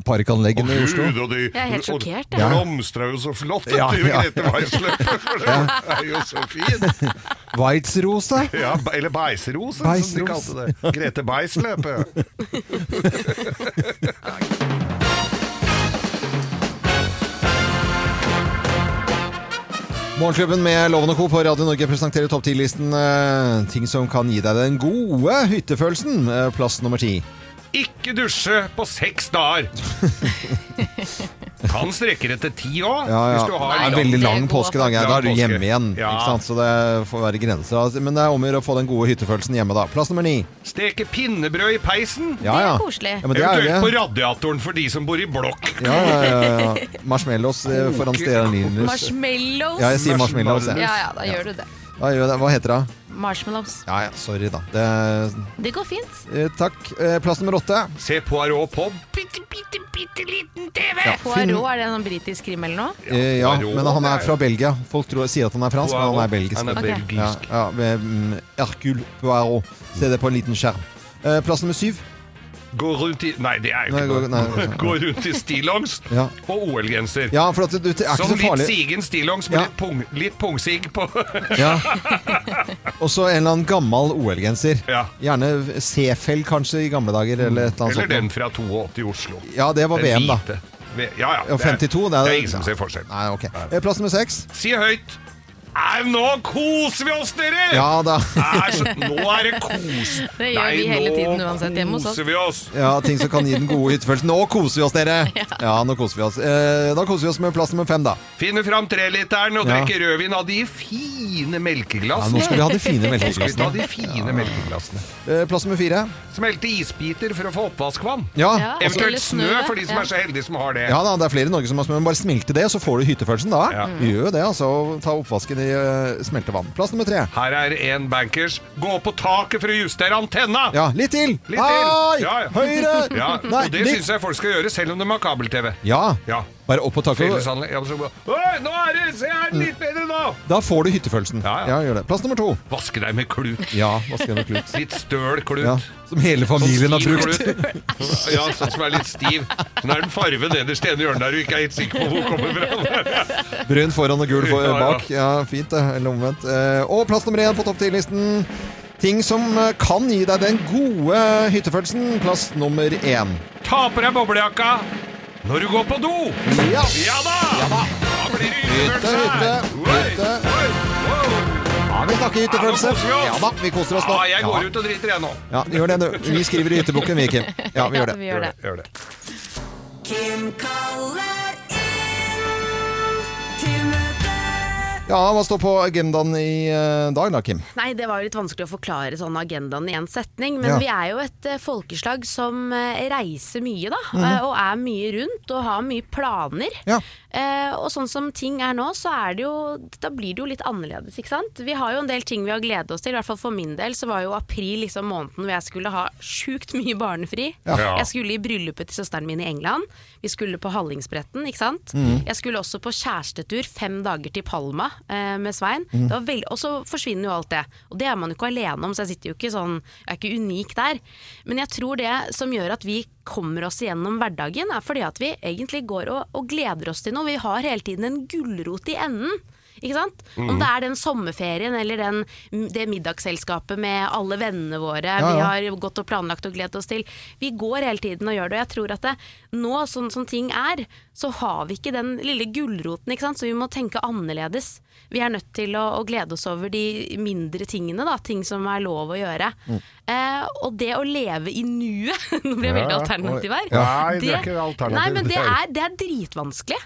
parkanleggene i Oslo. Og de, Jeg er helt sjokkert, jeg. blomstra jo så flott Ja, etter ja. Grete Weiss-løpet. For det er jo så fin. Weizrose. Ja, eller Beisros, som de kalte det. Grete Beis-løpet. Morgenklubben med Loven og Co. på Radio Norge presenterer topp 10-listen eh, ting som kan gi deg den gode hyttefølelsen. Eh, plass nummer ti. Ikke dusje på seks dager! Kan strekke det til ti òg, Ja, ja. hvis du har Det er en veldig lang påskedag. Ja, da er du hjemme igjen. Ja. Ikke sant? Så det får være grenser. Altså, Men det er om å gjøre å få den gode hyttefølelsen hjemme, da. Plass nummer ni. Steke pinnebrød i peisen. Ja, Det er ja. koselig. Ja, men det er Eventuelt på radiatoren for de som bor i blokk. Ja, ja, ja, ja. Marshmallows eh, foran stearinlys. Marshmallows. Ja, jeg sier marshmallows. Ja, ja, da gjør du det. Hva, gjør det? Hva heter det? Marshmallows. Ja, ja, sorry, da. Det, Det går fint. eh, takk. Eh, plass nummer åtte. Se Poirot på bitte, bitte, bitte liten TV! Ja, Poirot, er det en sånn britisk krim eller noe? Eh, ja, Poirot, men han er fra Belgia. Folk tror, sier at han er fransk, men han er belgisk. Han er belgisk. belgisk. Ja, ja, med, mm, Hercule Poirot. Se det på en liten skjerm. Eh, plass nummer syv. Gå rundt i Nei, det er jo Nei, ikke gå- noe. nei, nei. Gå rundt i stillongs Ja. og OL-genser. Ja, for at det, det er ikke Som så litt farlig. sigen stillongs med Ja. litt, pung, litt pungsig på. Ja. Og så en eller annen gammel OL-genser. Ja. Gjerne Seefeld kanskje i gamle dager, eller et eller annet Eller sånt. den fra 82 i Oslo. Ja, det var Den VM, da. hvite. Ja, ja. Ja, 52, det er, det er ingen som ser forskjell. Nei, ok. Eh, Plass nummer seks. Si høyt Nei, nå koser vi oss, dere! Ja da. Så, nå er det kos. Det gjør vi hele tiden uansett hjemme hos oss. Nå koser vi oss. Ja, ting som kan gi den gode hyttefølelsen. Nå koser vi oss, dere! Ja, nå koser vi oss. Eh, da koser vi oss med plass nummer fem, da. Finner fram treliteren og Ja. drikker rødvin av de fine Ja, melkeglassene. nå skal vi ha de fine skal vi ta melkeglassene. de fine melkeglassene. Eh, plass nummer fire. Smelte isbiter for å få oppvaskvann. Ja. Ja. Eventuelt Eller snø, snø, for de som ja. er så heldige som har det. Ja da, det er flere i Norge som har smør, men bare smelte det, så får du hyttefølelsen da. Ja. Vi gjør jo det, altså. Ta oppvasken i uh, smeltevann. Plass nummer tre. Her er en bankers. Gå på taket for å justere antenna! Ja, litt til! Litt til. Ai! Ja, ja. Høyre! Ja, Nei, og det litt. syns jeg folk skal gjøre, selv om de har kabel-TV. Ja. Ja. Bare opp på taket. Fellesanlegg. Ja, så bare, Oi, nå er det! Se her, litt bedre nå! Da får du hyttefølelsen. Ja, ja. gjør det. Plass nummer to. Vaske deg med klut. Ja, vaske med klut. Litt støl klut. Ja, som hele familien har Stiv brukt. klut. Ja, sånn som er litt stiv. Nå er den farve nederst i ene hjørnet der du ikke er helt sikker på hvor den kommer fra. Brun foran og gul for, Ja, ja. bak. Ja, fint det. Eller omvendt. Eh, og plass nummer én på topp 10-listen. Ting som eh, kan gi deg den gode hyttefølelsen. Plass nummer én. Ta på deg boblejakka når du går på do. Ja! Ja da! Da blir det Hytte, hytte, hytte. Ja, vi snakker hyttefølelse. Ja. Ja da, vi koser oss nå. Ja, jeg går ut og driter, jeg nå. Ja, gjør det, du. Vi skriver i hytteboken, vi, Kim. Ja, vi gjør det. Vi gjør det. Gjør det. Kim kaller Ja, hva står på agendaen i eh, dag da, Kim? Nei, det var jo litt vanskelig å forklare sånn agendaen i en setning, men Ja. vi er jo et eh, folkeslag som eh, reiser mye, da. Mm -hmm. og er mye rundt og har mye planer. Ja. Eh, og sånn som ting er nå, så er det jo Da blir det jo litt annerledes, ikke sant. Vi har jo en del ting vi har gledet oss til. I hvert fall for min del så var jo april liksom måneden hvor jeg skulle ha sjukt mye barnefri. Ja. Jeg skulle i bryllupet til søsteren min i England. Vi skulle på Hallingsbretten, ikke sant. Mm. Jeg skulle også på kjærestetur fem dager til Palma eh, med Svein. Mm. Det var veld- og så forsvinner jo alt det. Og det er man jo ikke alene om, så jeg sitter jo ikke sånn Jeg er ikke unik der. Men jeg tror det som gjør at vi kommer oss gjennom hverdagen, er fordi at vi egentlig går og, og gleder oss til noe. Vi har hele tiden en gulrot i enden. Ikke sant? Mm. Om det er den sommerferien eller den, det middagsselskapet med alle vennene våre Ja, vi har gått og planlagt og gledet oss til. Vi går hele tiden og gjør det. Og jeg tror at det, nå, sånn som ting er, så har vi ikke den lille gulroten, ikke sant? så vi må tenke annerledes. Vi er nødt til å, å glede oss over de mindre tingene, da. ting som er lov å gjøre. Mm. Eh, og det å leve i nuet Nå blir jeg veldig alternativ her. Nei, det er ikke alternativ. Nei, men det er, det er dritvanskelig.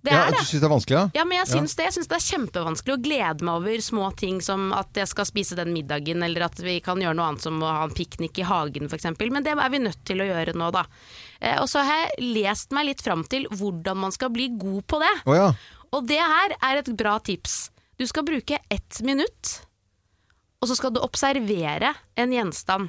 Det Ja, er du syns det er vanskelig, ja? Ja, men jeg syns det. Jeg syns det er kjempevanskelig å glede meg over små ting som at jeg skal spise den middagen, eller at vi kan gjøre noe annet som å ha en piknik i hagen f.eks. Men det er vi nødt til å gjøre nå, da. Eh, og så har jeg lest meg litt fram til hvordan man skal bli god på det. Oh, ja. Og det her er et bra tips. Du skal bruke ett minutt, og så skal du observere en gjenstand.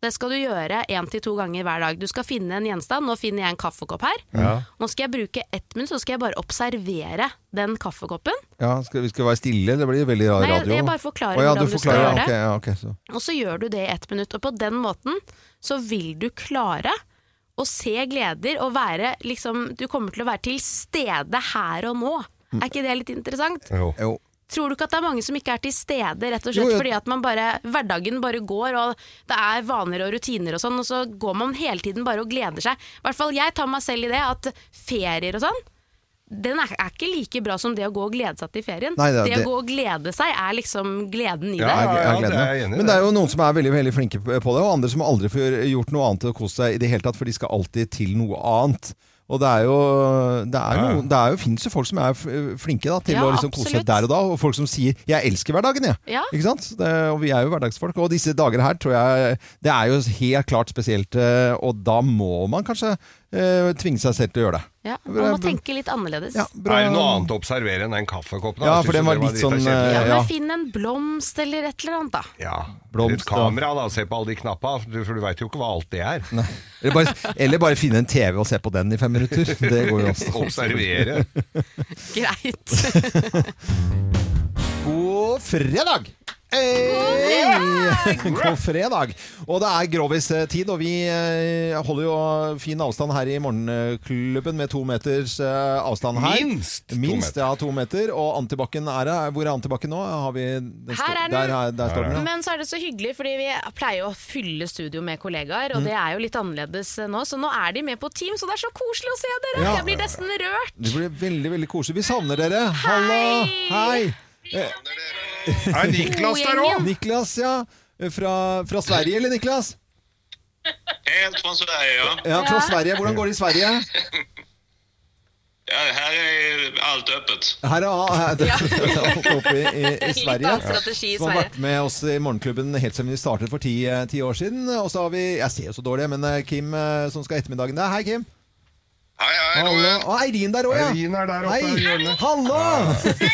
Det skal du gjøre én til to ganger hver dag. Du skal finne en gjenstand. Nå finner jeg en kaffekopp her. Ja. Nå skal jeg bruke ett minutt, så skal jeg bare observere den kaffekoppen. ja skal, vi skal være stille? Det blir veldig rar Nei, jeg- radio. bare forklarer Å ja, hvordan du du skal forklarer, gjøre det. Okay, ja, okay, så. Og så gjør du det i ett minutt. Og på den måten så vil du klare å se gleder og være liksom Du kommer til å være til stede her og nå. Er ikke det litt interessant? Jo. Jo. Tror du ikke at det er mange som ikke er til stede, rett og Jo, slett fordi at man bare, hverdagen bare går, og det er vaner og rutiner og sånn, og så går man hele tiden bare og gleder seg. I hvert fall jeg tar meg selv i det, at ferier og sånn, den er, er ikke like bra som det å gå og glede seg til ferien. Nei, det det, det- å gå og glede seg er liksom gleden i Ja, det. Jeg, jeg ja, det er jeg enig i, Men det er jo noen som er veldig veldig flinke på det, og andre som aldri får gjort noe annet enn å kose seg i det hele tatt, for de skal alltid til noe annet. Og det er jo, det er noen, det er jo, finnes jo folk som er flinke da, til Ja, å liksom kose seg der og da, og folk som sier 'jeg elsker hverdagen', jeg. Ja. Ikke sant? Det, og vi er jo hverdagsfolk. Og disse dager her tror jeg Det er jo helt klart spesielt, eh, og da må man kanskje eh, tvinge seg selv til å gjøre det. Ja, man må tenke litt annerledes. Ja, bra. Er det noe annet å observere enn den kaffekoppen? da? Ja, for den var, var litt sånn, Ja, men. Finn en blomst eller et eller annet, da. Ja, Blomst, et kamera, da. Se på alle de knappa, for du veit jo ikke hva alt det er. Eller bare, eller bare finne en TV og se på den i fem minutter. Det går jo også. Observere. Greit. God fredag! Hey! God fredag! Og det er Grovis-tid, og vi eh, holder jo fin avstand her i Morgenklubben med to meters eh, avstand her. Minst Minst, ja, to meter. Og Antibakken er her. Hvor er Antibakken nå? Har vi, den Her er den. Der, her, der står den, ja. Men så er det så hyggelig, fordi vi pleier å fylle studio med kollegaer, og det er jo litt annerledes nå, så nå er de med på Team, så det er så koselig å se dere! Ja. Jeg blir nesten rørt. Det blir veldig veldig koselig. Vi savner dere. Hallo! Hei! Er Niklas der òg? Niklas, ja. Fra, fra Sverige, eller Niklas? Helt fra Sverige, ja. Ja, fra Sverige. Hvordan går det i Sverige? ja. her er alt åpent. Her er alt oppe i, i, i Sverige. strategi Som har vært med oss i Morgenklubben helt siden vi startet for ti, eh, ti år siden. Og så har vi Jeg ser jo så dårlig, men eh, Kim eh, som skal ha ettermiddagen der. Hei, Kim. Hei, hei, Hallo. Loven. Og Eirin der òg, ja. Eirin er der oppe i hjørnet. Hallo!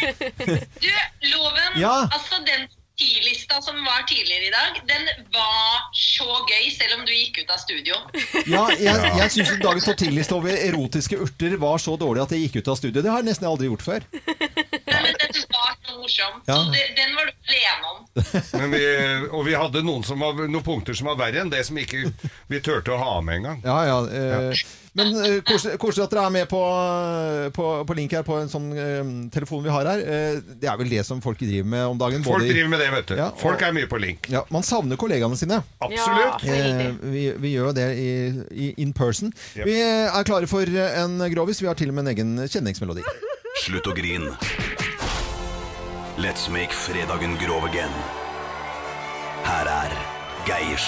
Du, Loven, Ja. altså den tidlista som var tidligere i dag, den var så gøy, selv om du gikk ut av studio. Ja, jeg, jeg syns dagens tidliste 10-liste over erotiske urter var så dårlig at jeg gikk ut av studio. Det har jeg nesten aldri gjort før. Nei, men den var så morsom. Ja. Så det, den var du alene om. Men vi, og vi hadde noen, som var, noen punkter som var verre enn det som ikke vi turte å ha med engang. Ja, ja. Eh, men uh, koselig at dere er med på, på, på link her på en sånn uh, telefon vi har her. Uh, det er vel det som folk driver med om dagen. Folk både i- driver med det, vet du. Ja, Folk er mye på link. Ja, man savner kollegaene sine. Absolutt. Vi, vi gjør jo det i, i in person. Yep. Vi er klare for en grovis. Vi har til og med en egen kjenningsmelodi. Slutt å grin. Let's make fredagen grov again. Her er Geirs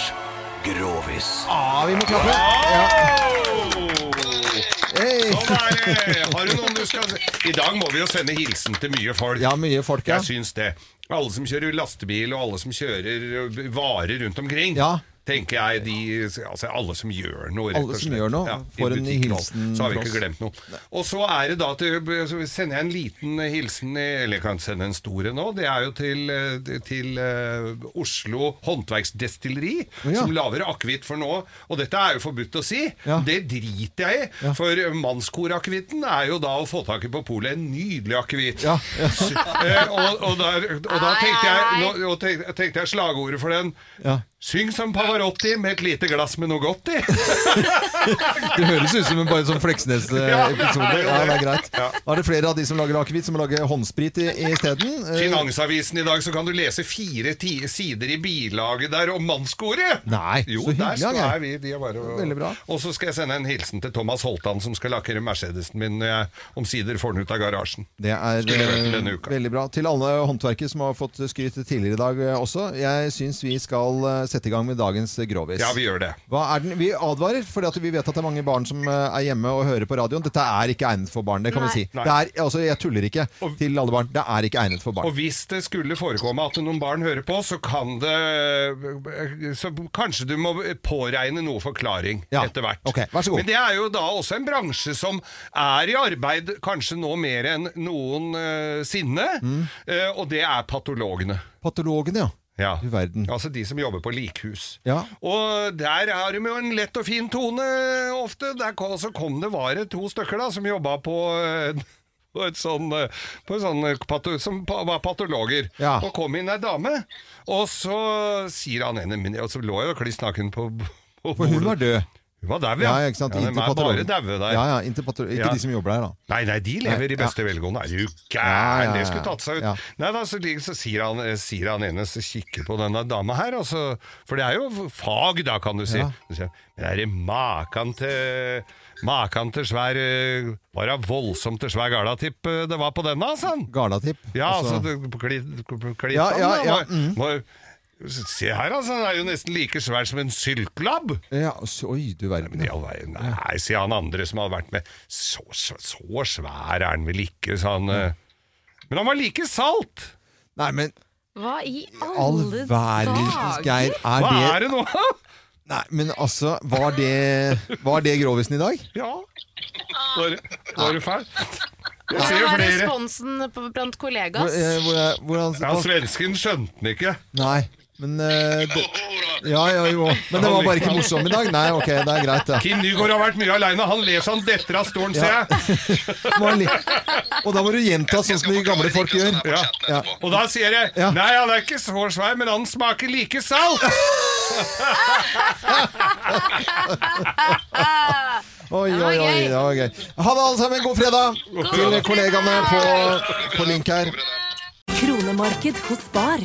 Grovis. Ah, vi må klappe! Ja. Hey. Sånn er det. Har du noen du skal I dag må vi jo sende hilsen til mye folk. Ja, mye folk, ja. Jeg syns det. Alle som kjører lastebil, og alle som kjører varer rundt omkring. Ja. Tenker jeg de, altså Alle som gjør noe, rett Alle som gjør noe, Ja, får en hilsen Så har vi ikke glemt noe. Og så er det da til, så sender jeg en liten hilsen, eller jeg kan sende en stor en nå. Det er jo til, eh, til uh, Oslo Håndverksdestilleri, Ja. som lager akevitt for nå. Og dette er jo forbudt å si. Ja. Det driter jeg i. For mannskorakevitten er jo da å få tak i på polet en nydelig akevitt. Ja, ja. Eh, og, og, og da tenkte jeg, nå, og tenkte, tenkte jeg slagordet for den Ja. Syng som Pavarotti med et lite glass med noe godt i. Det høres ut som en bare sånn Fleksnes-episode. Ja, Ja, det er greit. Da er det flere av de som lager akevitt, som lager lage håndsprit i- isteden. Eh, Finansavisen i dag så kan du lese fire ti sider i bilaget der om mannskoret. Nei, jo, så der hyggelig, skal Geir. er vi. De er bare, Veldig bra. Og så skal jeg sende en hilsen til Thomas Holtan, som skal lakkere Mercedesen min når jeg omsider får den ut av garasjen. Det er eh, veldig bra. Til alle håndverkere som har fått skryt tidligere i dag eh, også. Jeg syns vi skal eh, sette i gang med dagens eh, grovis. Ja, vi gjør det. Hva er den? Vi advarer, fordi vi vet at det er mange barn som eh, er hjemme og hører på radioen. Dette er ikke egnet for barn, det kan Nei. vi si. Det er, altså, jeg tuller ikke til alle barn. Det er ikke egnet for barn. Og hvis det skulle forekomme at noen barn hører på, så kan det Så kanskje du må påregne noe forklaring etter hvert. Okay, vær så god. Men det er jo da også en bransje som er i arbeid kanskje nå mer enn noensinne, Mm. eh, og det er patologene. Patologene, ja. Ja. Du verden. Altså de som jobber på likhus. Ja. Og der har de jo en lett og fin tone ofte. Der kom, så kom det var det to stykker da som jobba på eh, på et sånn, eh, på et sånn eh, pato, som var patologer. Ja. Og kom inn ei dame, og så sier han ene min, Og så lå jeg jo kliss naken på, på For hun var død. Hun var dau, Ja, ja. ikke sant? ja de Inntil er bare daue der. Ja, ja, ikke de som jobber der, da. Nei, nei, de lever Nei, i beste velgående. Er du gæren? Det skulle tatt seg ut. Nei da, så, så sier, han, eh, sier han ene som kikker på denne dama her, og så- for det er jo fag, da, kan du si. Men er det makan til Makan til svær eh, Var det voldsomt til svær galatipp eh, det var på denne, sa han? Galatipp? Ja, altså, Altså- det- på kli- Ja, ja, ja, mm. var- Se her, altså. Den er jo nesten like svær som en syltlabb. Ja, så, oi, du verden. Men nei, Nei, sier han andre som hadde vært med. Så, så, så svær er han vel ikke, sa han. eh. Men han var like salt! Nei, men Hva i alle dager? Geir, er Hva det er det nå? Nei, men altså, var det Var det grovisen i dag? Ja. Var, var det fælt? Jeg Hva ser er flere. responsen på- blant Hvor, kollegas? eh, hvor, hvordan Ja, Svensken skjønte den ikke. Nei, men uh, det, Ja, ja, jo. Men det var bare ikke morsom i dag? Nei, ok, det er greit, det. Kim Nygaard har vært mye aleine. Han ler så han detter av stolen, ser jeg. Og da må du gjenta sånn som de gamle folk gjør. Ja. Ja. Og da sier jeg Nei, han er ikke så svær, men han smaker like salt! Oi, oi, oi, det var gøy. Ha det, alle sammen. God fredag til kollegaene på, på link her. Kronemarked hos Spar.